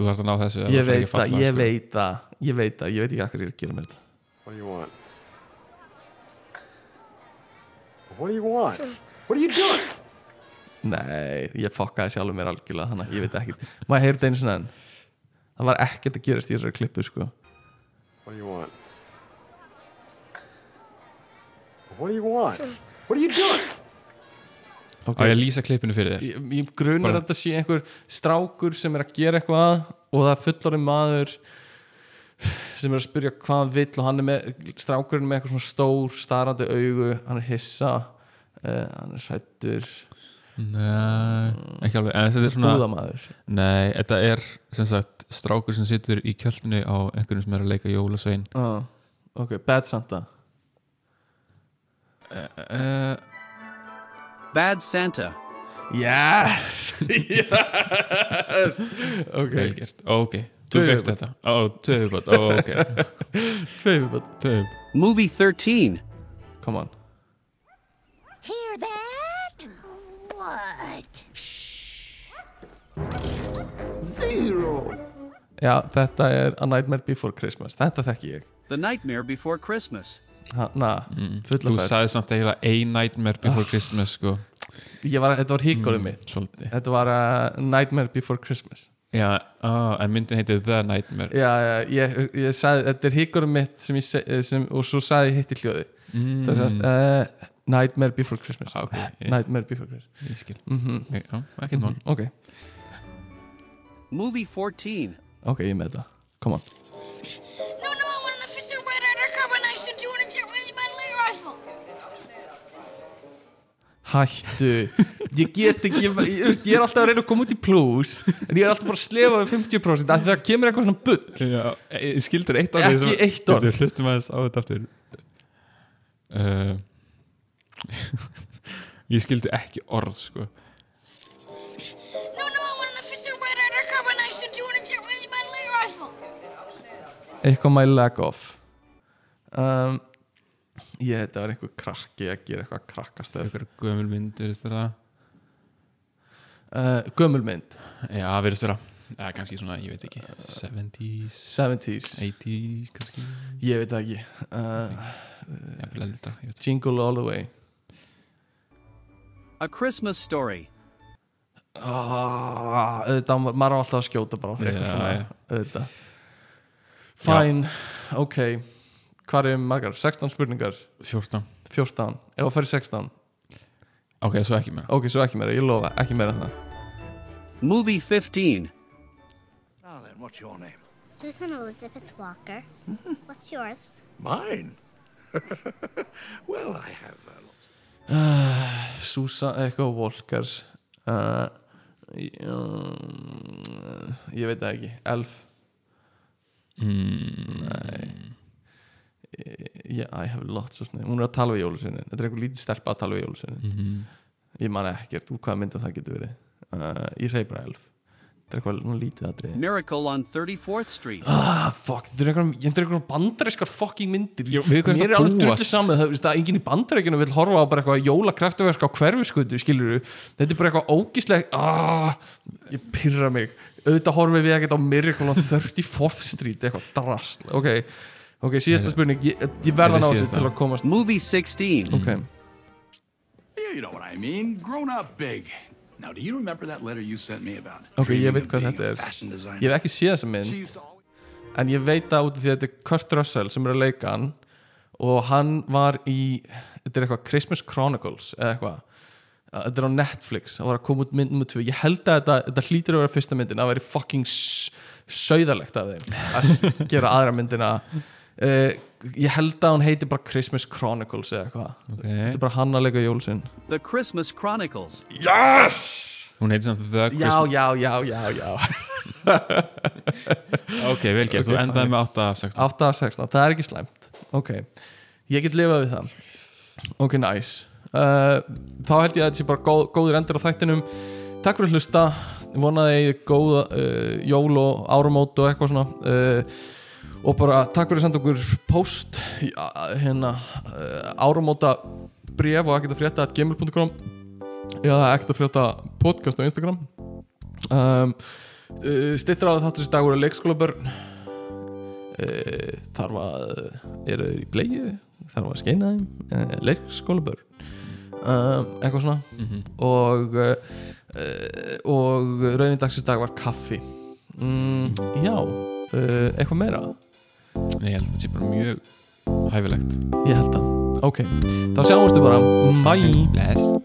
Speaker 1: Þú þarft að ná þessu
Speaker 2: Ég veit það, ég
Speaker 1: sko.
Speaker 2: veit það Ég veit það, ég veit ekki hvað ég er að gera með þetta
Speaker 10: What do you want? What do you want?
Speaker 8: What are you doing?
Speaker 2: Nei, ég fokkaði sjálfur mér algjörlega Þannig að ég veit ekki Maður heyrði einu svona enn Það var ekkert að gerast í þessari klippu sko
Speaker 10: What do you want? What do you want?
Speaker 8: What are you doing?
Speaker 2: Ok.
Speaker 1: Á ég að lýsa klippinu fyrir þér?
Speaker 2: Ég, ég grunar að þetta sé einhver strákur sem er að gera eitthvað og það er fullorinn maður sem er að spyrja hvað hann vill og hann er með strákurinn með eitthvað svona stór starrandi augu, hann er hissa uh, hann er hrættur
Speaker 1: Nei, ekki alveg. En þetta er svona Nei, þetta er sem sagt strákur sem situr í kjöldinu á einhverjum sem er að leika jólasvein.
Speaker 2: Uh, ok, Bad Santa.
Speaker 1: Uh,
Speaker 4: Bad Santa.
Speaker 2: yes. Yes. Ok,
Speaker 1: Vel gert, Ó, ok. Þú fegst þetta, ó, tvö viðbót, ó, ok.
Speaker 2: Tvei viðbót
Speaker 1: Tvö. Viðbót
Speaker 4: Movie 13.
Speaker 2: come on.
Speaker 6: Hear that? What?
Speaker 8: Zero.
Speaker 2: já, þetta er A Nightmare Before Christmas. Þetta þekki ég.
Speaker 4: The Nightmare Before Christmas.
Speaker 2: Fulla
Speaker 1: Þú sagði samt eiginlega A Nightmare Before Christmas sko.
Speaker 2: Ég var, þetta var híkóðið mitt.
Speaker 1: Svolítið.
Speaker 2: Þetta var uh, Nightmare Before Christmas.
Speaker 1: Já, á, en myndin heitir The Nightmare.
Speaker 2: Já, já, ég, ég sagði, þetta er híkurum mitt sem ég sem, og svo sagði ég hitt í hljóði.
Speaker 1: Mm,
Speaker 2: Það sagðist, uh, Nightmare Before Christmas.
Speaker 1: Ah, ok, ég-
Speaker 2: Nightmare Before Christmas.
Speaker 1: Ég skil.
Speaker 2: Mm
Speaker 1: Ok, Já, ekkert mál.
Speaker 2: Ok,
Speaker 4: Movie 14.
Speaker 2: ok, ég með þetta. Come on hættu. Ég get ekki, ég, ég, ég, ég er alltaf að reyna að koma út í plus en ég er alltaf bara að slefa við 50% af því það kemur eitthvað svona bull.
Speaker 1: Já, e- skildur eitt orð
Speaker 2: Ekki eitt orð.
Speaker 1: Við hlustum aðeins á þetta aftur. Uh, Ég skildi ekki orð sko.
Speaker 2: Eitthvað my leg off. Um, ég þetta var einhver krakki að gera eitthvað krakkastöð
Speaker 1: Eitthvað gömul mynd, verðist vera?
Speaker 2: Uh, gömulmynd
Speaker 1: Já, verðist vera. Eða kannski svona, ég veit ekki 70s,
Speaker 2: 70s
Speaker 1: 80s kannski.
Speaker 2: Ég veit ekki. Uh,
Speaker 1: veit
Speaker 2: Jingle All The Way.
Speaker 4: A Christmas Story.
Speaker 2: ah, auðvitað, maður á alltaf að skjóta bara
Speaker 1: Já,
Speaker 2: svona,
Speaker 1: já.
Speaker 2: auðvitað. Fine, ok hvað er margar, 16 spurningar
Speaker 1: 14
Speaker 2: 14, ef það fyrir 16
Speaker 1: Ok, svo ekki meira
Speaker 2: ok, svo ekki meira, ég lofa, ekki meira en það
Speaker 4: Movie 15.
Speaker 8: Now then, what's your name?
Speaker 12: Susan Elizabeth Walker. What's yours?
Speaker 8: Mine. well, I have uh, lots.
Speaker 2: uh, Susan, eitthvað Walkers uh, um, ég veit það ekki Elf
Speaker 1: mm.
Speaker 2: Nei Yeah, I have lots of name Hún er að tala við jólusinni Þetta er einhver lítið stelpa að tala við jólusinni
Speaker 1: Mhm.
Speaker 2: Ég man ekkert úr hvaða mynda það getur verið. Uh, Ég segi bara elf. Þetta er eitthvað lítið aðrið
Speaker 4: Miracle on 34th Street.
Speaker 2: Ah, fuck, þetta er einhver, þetta er einhver bandarískar fucking myndir.
Speaker 1: Hvernig
Speaker 2: Mér er
Speaker 1: það
Speaker 2: alveg drullu saman það, veist, að enginn í bandaríkinu vil horfa á bara eitthvað jólakraftaverk á hverfiskutu, skilur Þetta er bara eitthvað ógíslegt ah, Ég pyrra mig. Auðvitað horfum við ekkert á Miracle on 34th Street eitthvað drast Ok, ok, síðasta spurning Ég, ég verða ná
Speaker 1: er
Speaker 2: sér
Speaker 1: síðasta.
Speaker 2: til að komast
Speaker 4: Movie 16.
Speaker 2: Ok,
Speaker 8: Yeah, you know what I mean. Grown up big. Now, do you remember that letter you sent me about?
Speaker 2: ok, ég veit hvað þetta er. Ég hef ekki séð þessa mynd En ég veit það út af því að þetta er Kurt Russell sem er að leika hann og hann var í þetta er eitthvað Christmas Chronicles eða eitthvað Uh, þetta er á Netflix, það var að koma út mynd nummer 2 ég held að þetta, þetta hlýtur að vera fyrsta myndin það væri fucking s- sauðalegt af þeim að gera aðra myndina uh, ég held að hún heiti bara Christmas Chronicles eða eitthvað.
Speaker 1: Okay.
Speaker 2: þetta er bara hann að leika jólsinn
Speaker 4: The Christmas Chronicles.
Speaker 2: yes!
Speaker 1: Hún heitir samt The Christmas
Speaker 2: já, já, já, já.
Speaker 1: Ok, vel gert,
Speaker 2: Ok,
Speaker 1: þú endaði með 8 af 16
Speaker 2: 8 af 16, það er ekki slæmt. Ok, ég get lifað við það. Ok, nice. Uh, þá held ég að þetta sé bara góð, góður endur á þættinum. Takk fyrir að hlusta. Vonaði ég góða uh, jól og áramót og eitthvað svona. Uh, og bara takk fyrir að senda okkur post hérna uh, áramóta bref og ekkert að frétta at gmail.com eða ekkert að frétta podcast á Instagram. Um, uh, stittur á þáttur þessi dagur að leikskóla börn uh, þarf að eru í bleiðu þarf að skeina þeim? Leikskóla börn um, eitthvað svona.
Speaker 1: Mhm.
Speaker 2: og uh, uh, og rauðindagsins dag var kaffi. Mm, já. eitthvað meira
Speaker 1: ég held að þetta sé bara mjög hæfilegt.
Speaker 2: Ég held að ok, þá sjáumstu bara. Bye.
Speaker 1: Bless